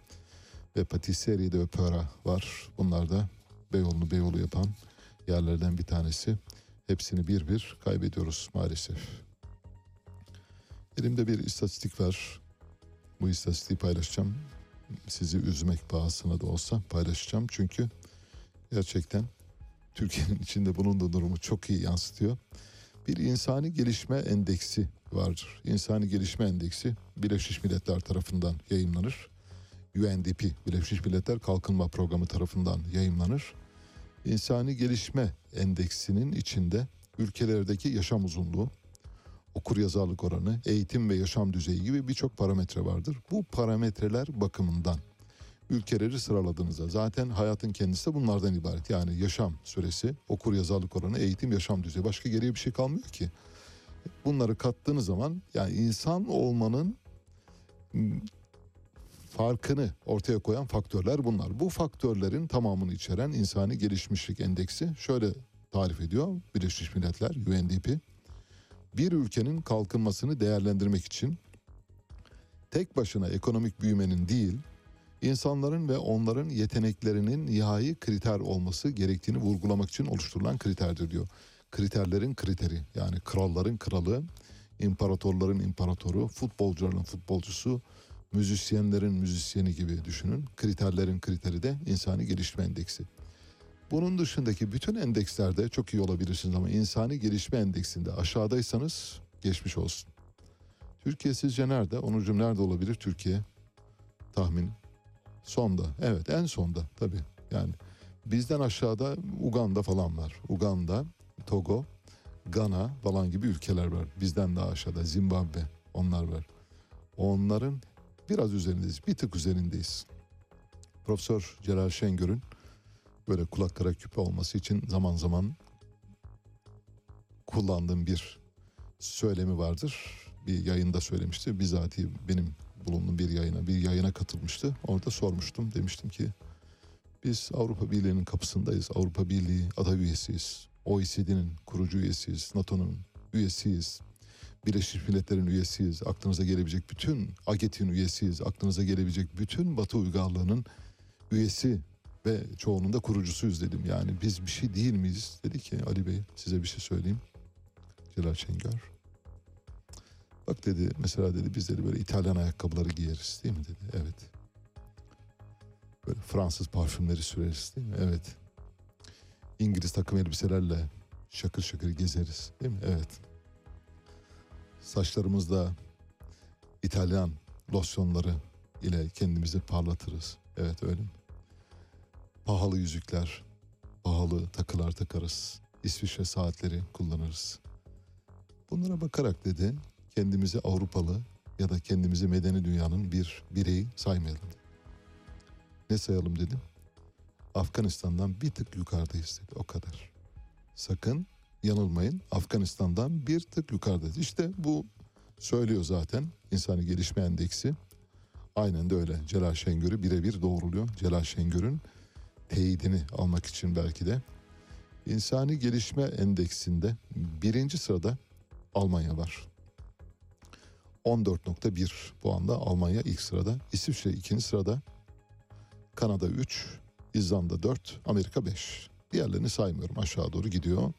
ve Patisserie de Opera var. Bunlar da Beyoğlu'nu Beyoğlu yapan yerlerden bir tanesi. Hepsini bir bir kaybediyoruz maalesef. Elimde bir istatistik var. Bu istatistiği paylaşacağım. Sizi üzmek pahasına da olsa paylaşacağım. Çünkü gerçekten Türkiye'nin içinde bunun da durumu çok iyi yansıtıyor. Bir insani gelişme endeksi vardır. İnsani gelişme endeksi Birleşmiş Milletler tarafından yayınlanır. UNDP, Birleşmiş Milletler Kalkınma Programı tarafından yayınlanır. İnsani gelişme endeksinin içinde ülkelerdeki yaşam uzunluğu, okur yazarlık oranı, eğitim ve yaşam düzeyi gibi birçok parametre vardır. Bu parametreler bakımından ülkeleri sıraladığınızda zaten hayatın kendisi de bunlardan ibaret. Yani yaşam süresi, okur yazarlık oranı, eğitim, yaşam düzeyi başka geriye bir şey kalmıyor ki. Bunları kattığınız zaman yani insan olmanın farkını ortaya koyan faktörler bunlar. Bu faktörlerin tamamını içeren insani gelişmişlik endeksi şöyle tarif ediyor Birleşmiş Milletler UNDP. Bir ülkenin kalkınmasını değerlendirmek için tek başına ekonomik büyümenin değil, insanların ve onların yeteneklerinin nihai kriter olması gerektiğini vurgulamak için oluşturulan kriterdir diyor. Kriterlerin kriteri yani kralların kralı, imparatorların imparatoru, futbolcuların futbolcusu, müzisyenlerin müzisyeni gibi düşünün. Kriterlerin kriteri de insani gelişme endeksi. Bunun dışındaki bütün endekslerde çok iyi olabilirsiniz ama insani gelişme endeksinde aşağıdaysanız geçmiş olsun. Türkiye sizce nerede? Onurcuğum nerede olabilir Türkiye? Tahmin. Sonda. Evet en sonda tabii. Yani bizden aşağıda Uganda falan var. Uganda, Togo, Gana falan gibi ülkeler var. Bizden daha aşağıda Zimbabwe onlar var. Onların biraz üzerindeyiz. Bir tık üzerindeyiz. Profesör Celal Şengör'ün böyle kulak kara küpe olması için zaman zaman kullandığım bir söylemi vardır. Bir yayında söylemişti. Bizatihi benim bulunduğum bir yayına, bir yayına katılmıştı. Orada sormuştum. Demiştim ki biz Avrupa Birliği'nin kapısındayız. Avrupa Birliği ada üyesiyiz. OECD'nin kurucu üyesiyiz. NATO'nun üyesiyiz. Birleşmiş Milletler'in üyesiyiz. Aklınıza gelebilecek bütün AGET'in üyesiyiz. Aklınıza gelebilecek bütün Batı uygarlığının üyesi ve çoğunun da kurucusuyuz dedim. Yani biz bir şey değil miyiz? Dedi ki Ali Bey size bir şey söyleyeyim. Celal Şengör. Bak dedi mesela dedi biz dedi böyle İtalyan ayakkabıları giyeriz değil mi dedi. Evet. Böyle Fransız parfümleri süreriz değil mi? Evet. İngiliz takım elbiselerle şakır şakır gezeriz değil mi? Evet. Saçlarımızda İtalyan losyonları ile kendimizi parlatırız. Evet öyle mi? Pahalı yüzükler, pahalı takılar takarız. İsviçre saatleri kullanırız. Bunlara bakarak dedi kendimizi Avrupalı ya da kendimizi medeni dünyanın bir bireyi saymayalım. Ne sayalım dedim. Afganistan'dan bir tık yukarıdayız dedi o kadar. Sakın yanılmayın Afganistan'dan bir tık yukarıdayız. İşte bu söylüyor zaten insani gelişme endeksi. Aynen de öyle Celal Şengör'ü birebir doğruluyor. Celal Şengör'ün teyidini almak için belki de. İnsani gelişme endeksinde birinci sırada Almanya var. 14.1 puanda Almanya ilk sırada. İsviçre ikinci sırada. Kanada 3, İzlanda 4, Amerika 5. Diğerlerini saymıyorum aşağı doğru gidiyor.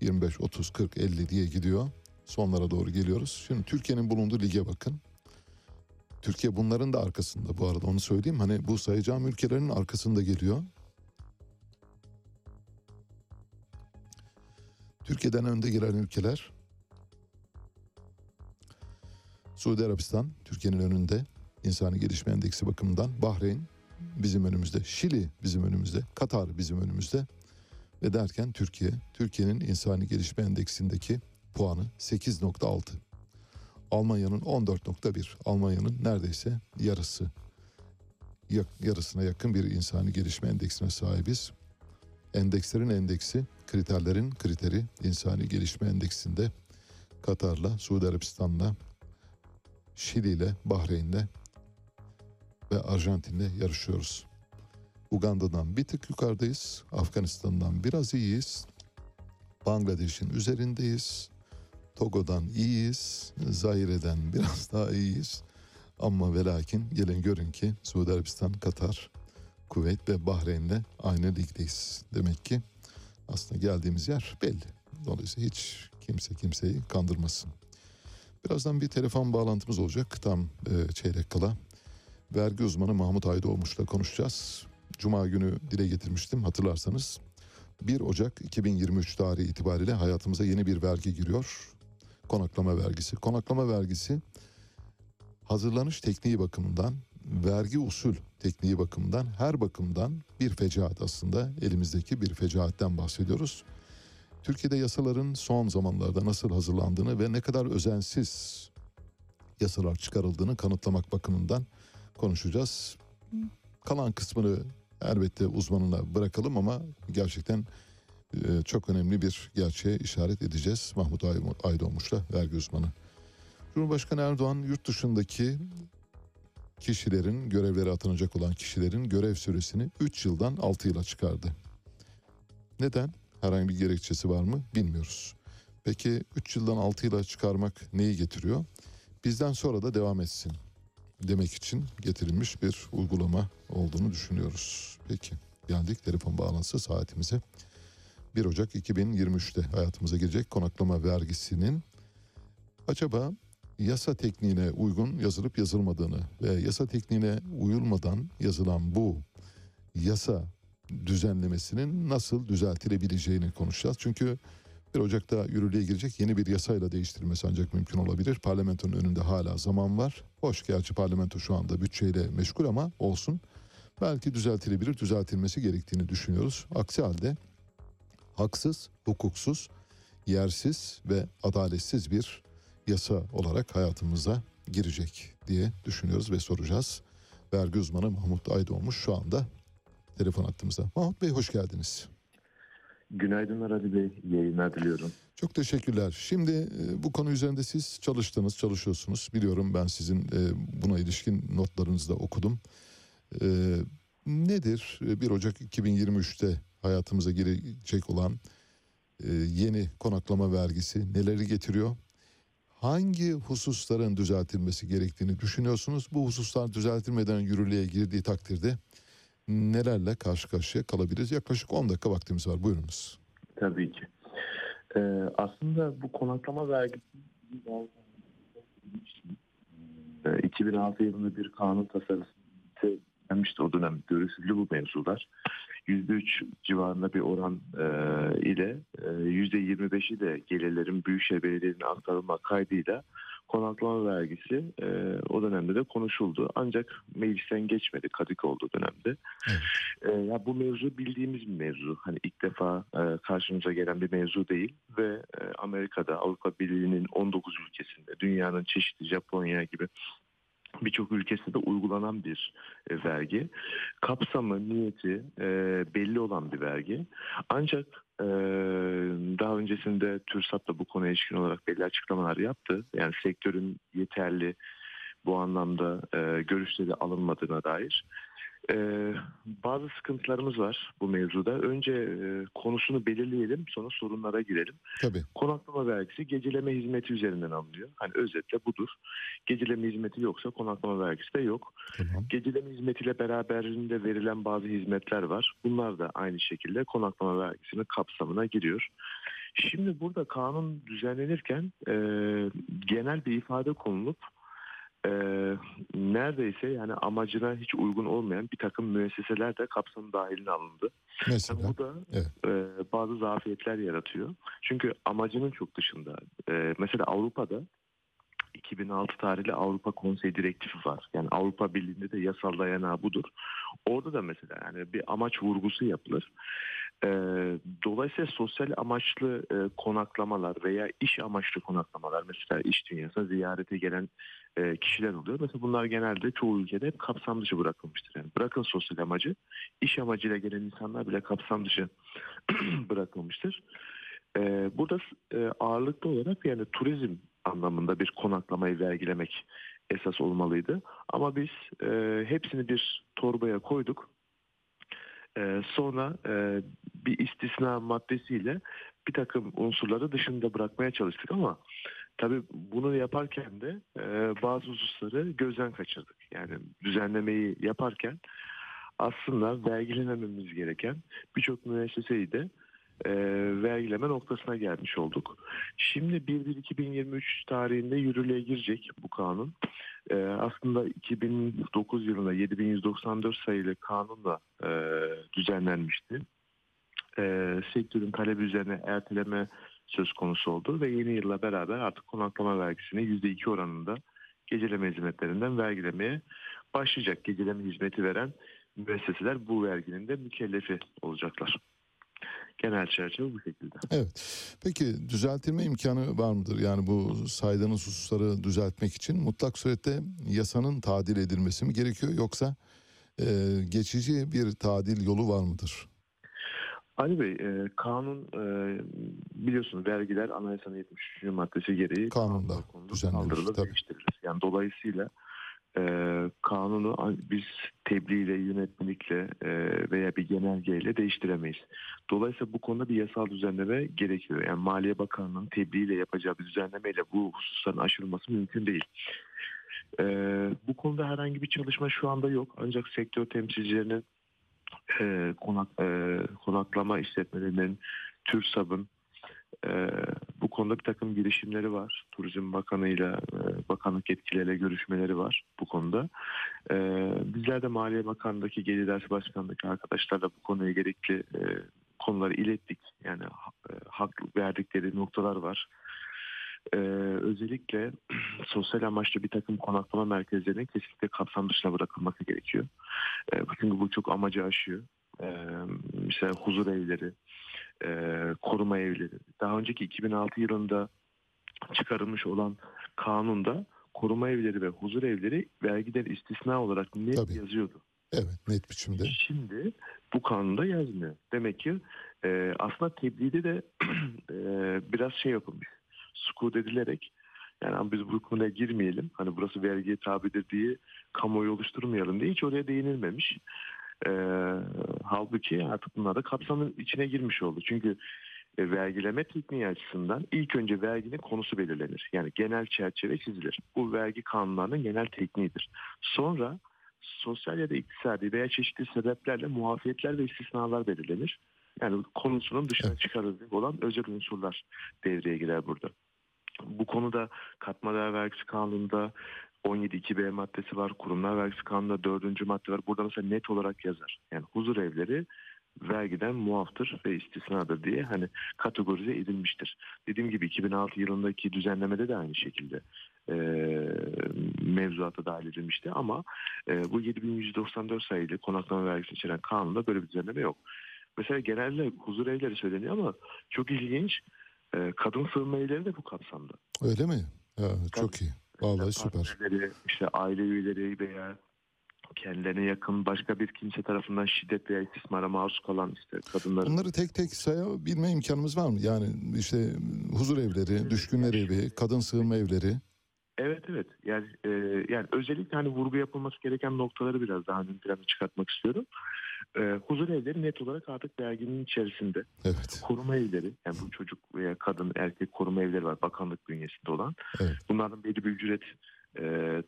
25, 30, 40, 50 diye gidiyor. Sonlara doğru geliyoruz. Şimdi Türkiye'nin bulunduğu lige bakın. Türkiye bunların da arkasında bu arada onu söyleyeyim. Hani bu sayacağım ülkelerin arkasında geliyor. Türkiye'den önde gelen ülkeler Suudi Arabistan Türkiye'nin önünde insani gelişme endeksi bakımından Bahreyn bizim önümüzde, Şili bizim önümüzde, Katar bizim önümüzde ve derken Türkiye, Türkiye'nin insani gelişme endeksindeki puanı 8.6. Almanya'nın 14.1. Almanya'nın neredeyse yarısı yarısına yakın bir insani gelişme endeksine sahibiz. Endekslerin endeksi, kriterlerin kriteri insani gelişme endeksinde Katar'la, Suudi Arabistan'la, Şili'yle, Bahreyn'le ve Arjantin'le yarışıyoruz. Uganda'dan bir tık yukarıdayız. Afganistan'dan biraz iyiyiz. Bangladeş'in üzerindeyiz. Togo'dan iyiyiz. Zaire'den biraz [laughs] daha iyiyiz. Ama ve lakin gelin görün ki Suudi Arabistan, Katar, Kuveyt ve Bahreyn'le aynı ligdeyiz. Demek ki aslında geldiğimiz yer belli. Dolayısıyla hiç kimse kimseyi kandırmasın. Birazdan bir telefon bağlantımız olacak tam e, çeyrek kala. Vergi uzmanı Mahmut Aydoğmuş'la konuşacağız. Cuma günü dile getirmiştim hatırlarsanız. 1 Ocak 2023 tarihi itibariyle hayatımıza yeni bir vergi giriyor. Konaklama vergisi. Konaklama vergisi hazırlanış tekniği bakımından, vergi usul tekniği bakımından, her bakımdan bir fecaat aslında elimizdeki bir fecaatten bahsediyoruz. Türkiye'de yasaların son zamanlarda nasıl hazırlandığını ve ne kadar özensiz yasalar çıkarıldığını kanıtlamak bakımından konuşacağız. Kalan kısmını elbette uzmanına bırakalım ama gerçekten e, çok önemli bir gerçeğe işaret edeceğiz. Mahmut Ay- Aydoğmuş'la vergi uzmanı. Cumhurbaşkanı Erdoğan yurt dışındaki kişilerin görevlere atanacak olan kişilerin görev süresini 3 yıldan 6 yıla çıkardı. Neden? Herhangi bir gerekçesi var mı? Bilmiyoruz. Peki 3 yıldan 6 yıla çıkarmak neyi getiriyor? Bizden sonra da devam etsin demek için getirilmiş bir uygulama olduğunu düşünüyoruz. Peki geldik telefon bağlantısı saatimize. 1 Ocak 2023'te hayatımıza girecek konaklama vergisinin acaba yasa tekniğine uygun yazılıp yazılmadığını ve yasa tekniğine uyulmadan yazılan bu yasa düzenlemesinin nasıl düzeltilebileceğini konuşacağız. Çünkü 1 Ocak'ta yürürlüğe girecek yeni bir yasayla değiştirilmesi ancak mümkün olabilir. Parlamentonun önünde hala zaman var. Hoş gerçi parlamento şu anda bütçeyle meşgul ama olsun. Belki düzeltilebilir, düzeltilmesi gerektiğini düşünüyoruz. Aksi halde haksız, hukuksuz, yersiz ve adaletsiz bir yasa olarak hayatımıza girecek diye düşünüyoruz ve soracağız. Vergi uzmanı Mahmut Aydoğmuş şu anda telefon attığımızda. Mahmut Bey hoş geldiniz. Günaydınlar Ali Bey. İyi yayınlar diliyorum. Çok teşekkürler. Şimdi e, bu konu üzerinde siz çalıştınız, çalışıyorsunuz. Biliyorum ben sizin e, buna ilişkin notlarınızı da okudum. E, nedir 1 Ocak 2023'te hayatımıza girecek olan yeni konaklama vergisi neleri getiriyor? Hangi hususların düzeltilmesi gerektiğini düşünüyorsunuz? Bu hususlar düzeltilmeden yürürlüğe girdiği takdirde nelerle karşı karşıya kalabiliriz? Yaklaşık 10 dakika vaktimiz var. Buyurunuz. Tabii ki. Ee, aslında bu konaklama vergisi e, 2006 yılında bir kanun tasarısı gelmişti o dönem görüşüldü bu mevzular. %3 civarında bir oran e, ile e, %25'i de gelirlerin büyükşehir belediyelerine aktarılma kaydıyla konaklama vergisi e, o dönemde de konuşuldu. Ancak meclisten geçmedi Kadıköy'de dönemde. E, ya bu mevzu bildiğimiz bir mevzu. Hani ilk defa e, karşımıza gelen bir mevzu değil ve e, Amerika'da Avrupa Birliği'nin 19 ülkesinde dünyanın çeşitli Japonya gibi birçok ülkesinde uygulanan bir e, vergi. Kapsamı, niyeti e, belli olan bir vergi. Ancak e, daha öncesinde TÜRSAP da bu konuya ilişkin olarak belli açıklamalar yaptı. Yani sektörün yeterli bu anlamda e, görüşleri alınmadığına dair. Ee, bazı sıkıntılarımız var bu mevzuda. Önce e, konusunu belirleyelim sonra sorunlara girelim. Tabii. Konaklama vergisi geceleme hizmeti üzerinden alınıyor. Hani özetle budur. Geceleme hizmeti yoksa konaklama vergisi de yok. Tamam. Geceleme hizmetiyle beraberinde verilen bazı hizmetler var. Bunlar da aynı şekilde konaklama vergisinin kapsamına giriyor. Şimdi burada kanun düzenlenirken e, genel bir ifade konulup e, neredeyse yani amacına hiç uygun olmayan bir takım müesseseler de kapsamın dahiline alındı. Mesela Bu da evet. e, bazı zafiyetler yaratıyor. Çünkü amacının çok dışında. E, mesela Avrupa'da 2006 tarihli Avrupa Konseyi Direktifi var. Yani Avrupa Birliği'nde de yasal dayanağı budur. Orada da mesela yani bir amaç vurgusu yapılır. E, dolayısıyla sosyal amaçlı e, konaklamalar veya iş amaçlı konaklamalar mesela iş dünyasına ziyarete gelen e, kişiler oluyor. Mesela bunlar genelde çoğu ülkede hep kapsam dışı bırakılmıştır. Yani bırakın sosyal amacı, iş amacıyla gelen insanlar bile kapsam dışı [clears throat] bırakılmıştır. E, burada e, ağırlıklı olarak yani turizm anlamında bir konaklamayı vergilemek esas olmalıydı. Ama biz e, hepsini bir torbaya koyduk. E, sonra bir istisna maddesiyle bir takım unsurları dışında bırakmaya çalıştık ama tabii bunu yaparken de e, bazı hususları gözden kaçırdık. Yani düzenlemeyi yaparken aslında vergilemememiz gereken birçok müesseseyi de e, vergileme noktasına gelmiş olduk. Şimdi 1-1-2023 tarihinde yürürlüğe girecek bu kanun. E, aslında 2009 yılında 7194 sayılı kanunla e, düzenlenmişti. E, sektörün talebi üzerine erteleme söz konusu oldu ve yeni yılla beraber artık konaklama vergisini %2 oranında geceleme hizmetlerinden vergilemeye başlayacak. Geceleme hizmeti veren müesseseler bu verginin de mükellefi olacaklar. Genel çerçeve bu şekilde. Evet. Peki düzeltilme imkanı var mıdır? Yani bu saydığınız hususları düzeltmek için mutlak surette yasanın tadil edilmesi mi gerekiyor yoksa e, geçici bir tadil yolu var mıdır? Ali Bey, e, kanun e, biliyorsunuz vergiler anayasanın 73. maddesi gereği Kanunda kaldırılır, değiştirilir. Yani dolayısıyla e, kanunu an- biz tebliğle, yönetmelikle e, veya bir genelgeyle değiştiremeyiz. Dolayısıyla bu konuda bir yasal düzenleme gerekiyor. Yani Maliye Bakanlığı'nın tebliğiyle yapacağı bir düzenlemeyle bu hususların aşılması mümkün değil. E, bu konuda herhangi bir çalışma şu anda yok. Ancak sektör temsilcilerinin e, konak, e, konaklama işletmelerinin, TÜRSAB'ın e, bu konuda bir takım girişimleri var. Turizm Bakanı'yla, e, bakanlık yetkilileriyle görüşmeleri var bu konuda. E, bizler de Maliye Bakanlığı'ndaki Gelir İdaresi Başkanlığı'ndaki arkadaşlarla bu konuya gerekli e, konuları ilettik. Yani e, hak verdikleri noktalar var. Ee, özellikle [clears throat] sosyal amaçlı bir takım konaklama merkezlerinin kesinlikle kapsam dışına bırakılması gerekiyor. Ee, çünkü bu çok amacı aşıyor. Ee, mesela huzur evleri, e, koruma evleri. Daha önceki 2006 yılında çıkarılmış olan kanunda koruma evleri ve huzur evleri vergiden istisna olarak net Tabii. yazıyordu. Evet net biçimde. Şimdi bu kanunda yazmıyor. Demek ki e, aslında tebliğde de [clears throat] e, biraz şey yapılmış. Sukut edilerek yani biz bu konuya girmeyelim. Hani burası vergiye tabidir diye kamuoyu oluşturmayalım diye hiç oraya değinilmemiş. E, halbuki artık bunlar da kapsamın içine girmiş oldu. Çünkü e, vergileme tekniği açısından ilk önce verginin konusu belirlenir. Yani genel çerçeve çizilir. Bu vergi kanunlarının genel tekniğidir. Sonra sosyal ya da iktisadi veya çeşitli sebeplerle muafiyetler ve istisnalar belirlenir. Yani konusunun dışına çıkarılacak olan özel unsurlar devreye girer burada. Bu konuda katma değer vergisi kanununda 17.2b maddesi var. Kurumlar vergisi kanununda 4. madde var. Burada mesela net olarak yazar. Yani huzur evleri vergiden muaftır ve istisnadır diye hani kategorize edilmiştir. Dediğim gibi 2006 yılındaki düzenlemede de aynı şekilde e, mevzuata dahil edilmişti ama e, bu 7194 sayılı konaklama vergisi içeren kanunda böyle bir düzenleme yok. Mesela genelde huzur evleri söyleniyor ama çok ilginç e, kadın sığınma evleri de bu kapsamda. Öyle mi? Ya, çok iyi. Vallahi İşte süper. işte aile üyeleri veya kendilerine yakın başka bir kimse tarafından şiddet veya istismara maruz kalan işte kadınların Bunları tek tek sayabilme imkanımız var mı? Yani işte huzur evleri, düşkünler evi, kadın sığınma evleri. Evet evet yani e, yani özellikle hani vurgu yapılması gereken noktaları biraz daha ön plana çıkartmak istiyorum. E, huzur evleri net olarak artık verginin içerisinde. Evet. Koruma evleri yani bu çocuk veya kadın erkek koruma evleri var bakanlık bünyesinde olan. Evet. Bunların belli bir ücret e,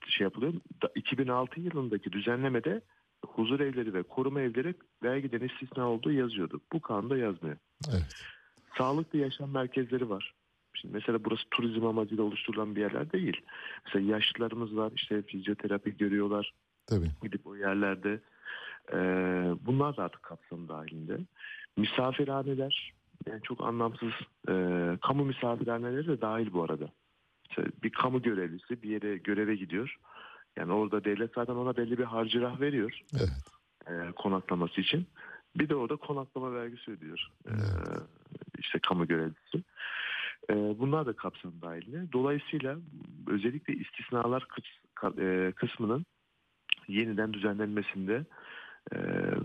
şey yapılıyor. Da- 2006 yılındaki düzenlemede huzur evleri ve koruma evleri vergiden istisna olduğu yazıyordu. Bu kanunda yazmıyor. Evet. Sağlıklı yaşam merkezleri var. Şimdi mesela burası turizm amacıyla oluşturulan bir yerler değil. Mesela yaşlılarımız var işte fizyoterapi görüyorlar Tabii. gidip o yerlerde. Ee, bunlar da artık kapsam dahilinde. Misafirhaneler yani çok anlamsız e, kamu misafirhaneleri de dahil bu arada. Mesela bir kamu görevlisi bir yere göreve gidiyor. Yani orada devlet zaten ona belli bir harcırah veriyor Evet. e, konaklaması için. Bir de orada konaklama vergisi ödüyor. E, Evet. işte kamu görevlisi. E, bunlar da kapsam dahilinde. Dolayısıyla özellikle istisnalar e, kısmının yeniden düzenlenmesinde e,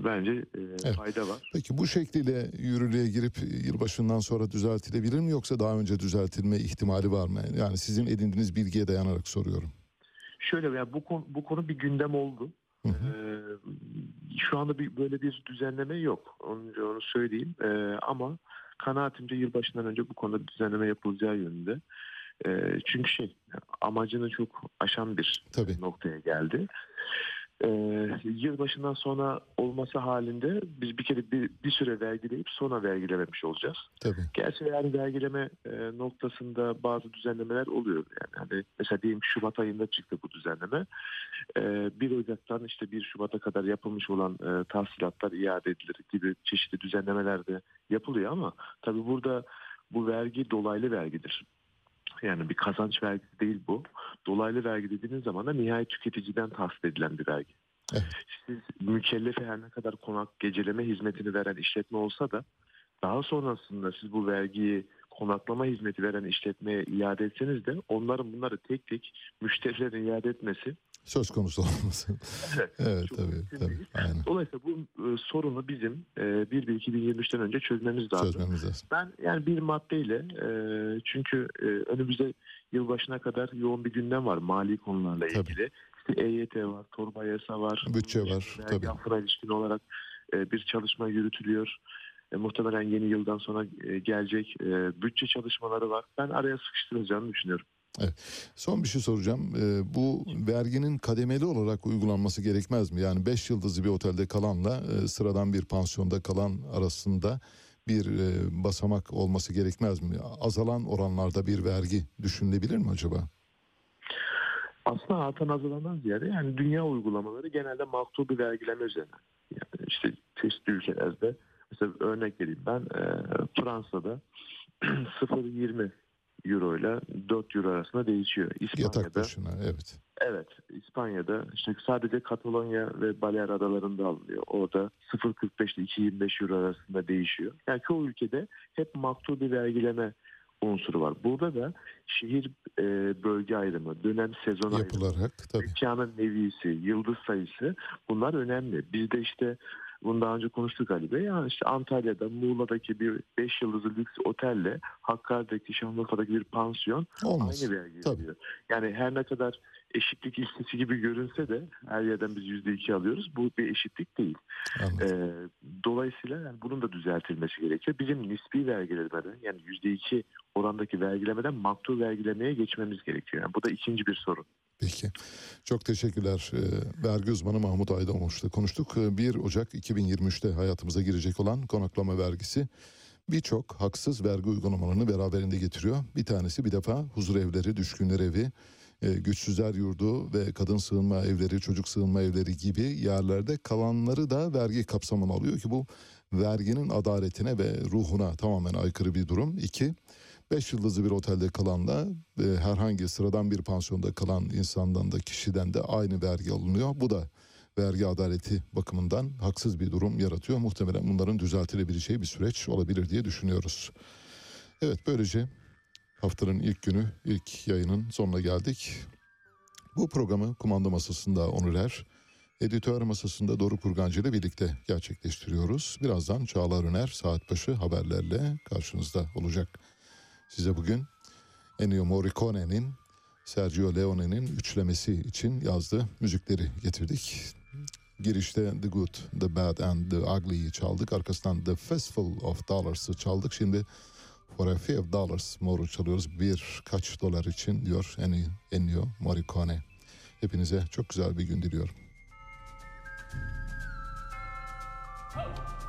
bence e, Evet. fayda var. Peki bu şekliyle yürürlüğe girip yılbaşından sonra düzeltilebilir mi yoksa daha önce düzeltilme ihtimali var mı? Yani sizin edindiğiniz bilgiye dayanarak soruyorum. Şöyle veya bu konu, bu konu bir gündem oldu. Hı hı. Ee, şu anda bir böyle bir düzenleme yok. Onu, onu söyleyeyim. Ee, ama kanaatimce yılbaşından önce bu konuda bir düzenleme yapılacağı yönünde. Ee, çünkü şey amacını çok aşan bir Tabii. noktaya geldi. Ee, yılbaşından sonra olması halinde biz bir kere bir, bir süre vergileyip sonra vergilememiş olacağız. Tabii. Gerçi yani vergileme e, noktasında bazı düzenlemeler oluyor. Yani hani mesela diyelim Şubat ayında çıktı bu düzenleme. E, 1 Ocak'tan işte 1 Şubat'a kadar yapılmış olan e, tahsilatlar iade edilir gibi çeşitli düzenlemeler de yapılıyor ama tabii burada bu vergi dolaylı vergidir. Yani bir kazanç vergisi değil bu. Dolaylı vergi dediğiniz zaman da nihayet tüketiciden tahsil edilen bir vergi. Evet. Siz mükellefe her ne kadar konak geceleme hizmetini veren işletme olsa da daha sonrasında siz bu vergiyi konaklama hizmeti veren işletmeye iade etseniz de onların bunları tek tek müşterilerin iade etmesi Söz konusu olması. Evet, [laughs] evet çok tabii tabii. Aynen. Dolayısıyla bu e, sorunu bizim e, 1-1-2023'ten önce çözmemiz lazım. Çözmemiz lazım. Ben yani bir maddeyle e, çünkü e, önümüzde yılbaşına kadar yoğun bir gündem var mali konularla Tabii. ilgili. İşte EYT var, torba yasa var. Bütçe var, tabii. Affına ilişkin olarak e, bir çalışma yürütülüyor. E, muhtemelen yeni yıldan sonra e, gelecek e, bütçe çalışmaları var. Ben araya sıkıştıracağını düşünüyorum. Son bir şey soracağım. Ee, bu verginin kademeli olarak uygulanması gerekmez mi? Yani 5 yıldızlı bir otelde kalanla e, sıradan bir pansiyonda kalan arasında bir e, basamak olması gerekmez mi? Azalan oranlarda bir vergi düşünülebilir mi acaba? aslında artan azalandan ziyade yani dünya uygulamaları genelde maktubu vergileme üzerine. Yani işte çeşitli ülkelerde mesela örnek vereyim ben e, Fransa'da [clears throat] 0.20 euro ile 4 euro arasında değişiyor. Yatak İspanya'da başına evet. Evet, İspanya'da işte sadece Katalonya ve Balear Adaları'nda alınıyor. Orada 0.45 ile 2.25 euro arasında değişiyor. Yani çoğu ülkede hep maktubi vergileme unsuru var. Burada da şehir e, bölge ayrımı, dönem sezon ayrımı, Yapılarak tabii. mekanın nevisi, yıldız sayısı bunlar önemli. Bizde işte bunu daha önce konuştuk Ali Bey. Ya işte Antalya'da, Muğla'daki bir 5 yıldızlı lüks otelle Hakkari'deki, Şanlıurfa'daki bir pansiyon Olmaz. aynı vergi ödüyor. Yani her ne kadar eşitlik ilkesi gibi görünse de her yerden biz yüzde iki alıyoruz. Bu bir eşitlik değil. Anladım. Ee, dolayısıyla yani bunun da düzeltilmesi gerekiyor. Bizim nispi vergilemeden yani yüzde iki orandaki vergilemeden maktul vergilemeye geçmemiz gerekiyor. Yani bu da ikinci bir sorun. Peki. Çok teşekkürler. Ee, Vergi uzmanı Mahmut Aydamoğlu'yla konuştuk. Ee, 1 Ocak 2023'te hayatımıza girecek olan konaklama vergisi birçok haksız vergi uygulamalarını beraberinde getiriyor. Bir tanesi bir defa huzur evleri, düşkünler evi, e, güçsüzler yurdu ve kadın sığınma evleri, çocuk sığınma evleri gibi yerlerde kalanları da vergi kapsamına alıyor ki bu verginin adaletine ve ruhuna tamamen aykırı bir durum. İki, 5 yıldızlı bir otelde kalanla e, herhangi sıradan bir pansiyonda kalan insandan da kişiden de aynı vergi alınıyor. Bu da vergi adaleti bakımından haksız bir durum yaratıyor. Muhtemelen bunların düzeltilebileceği bir süreç olabilir diye düşünüyoruz. Evet böylece haftanın ilk günü, ilk yayının sonuna geldik. Bu programı kumanda masasında Onur Er, editör masasında Doruk Kurgancı ile birlikte gerçekleştiriyoruz. Birazdan Çağlar Öner saat başı haberlerle karşınızda olacak. Size bugün Ennio Morricone'nin Sergio Leone'nin üçlemesi için yazdığı müzikleri getirdik. Girişte The Good, The Bad and The Ugly'yi çaldık. Arkasından The Fistful of Dollars'ı çaldık. Şimdi For a Few Dollars More'u çalıyoruz. Birkaç dolar için diyor Ennio, Morricone. Hepinize çok güzel bir gün diliyorum. Ho!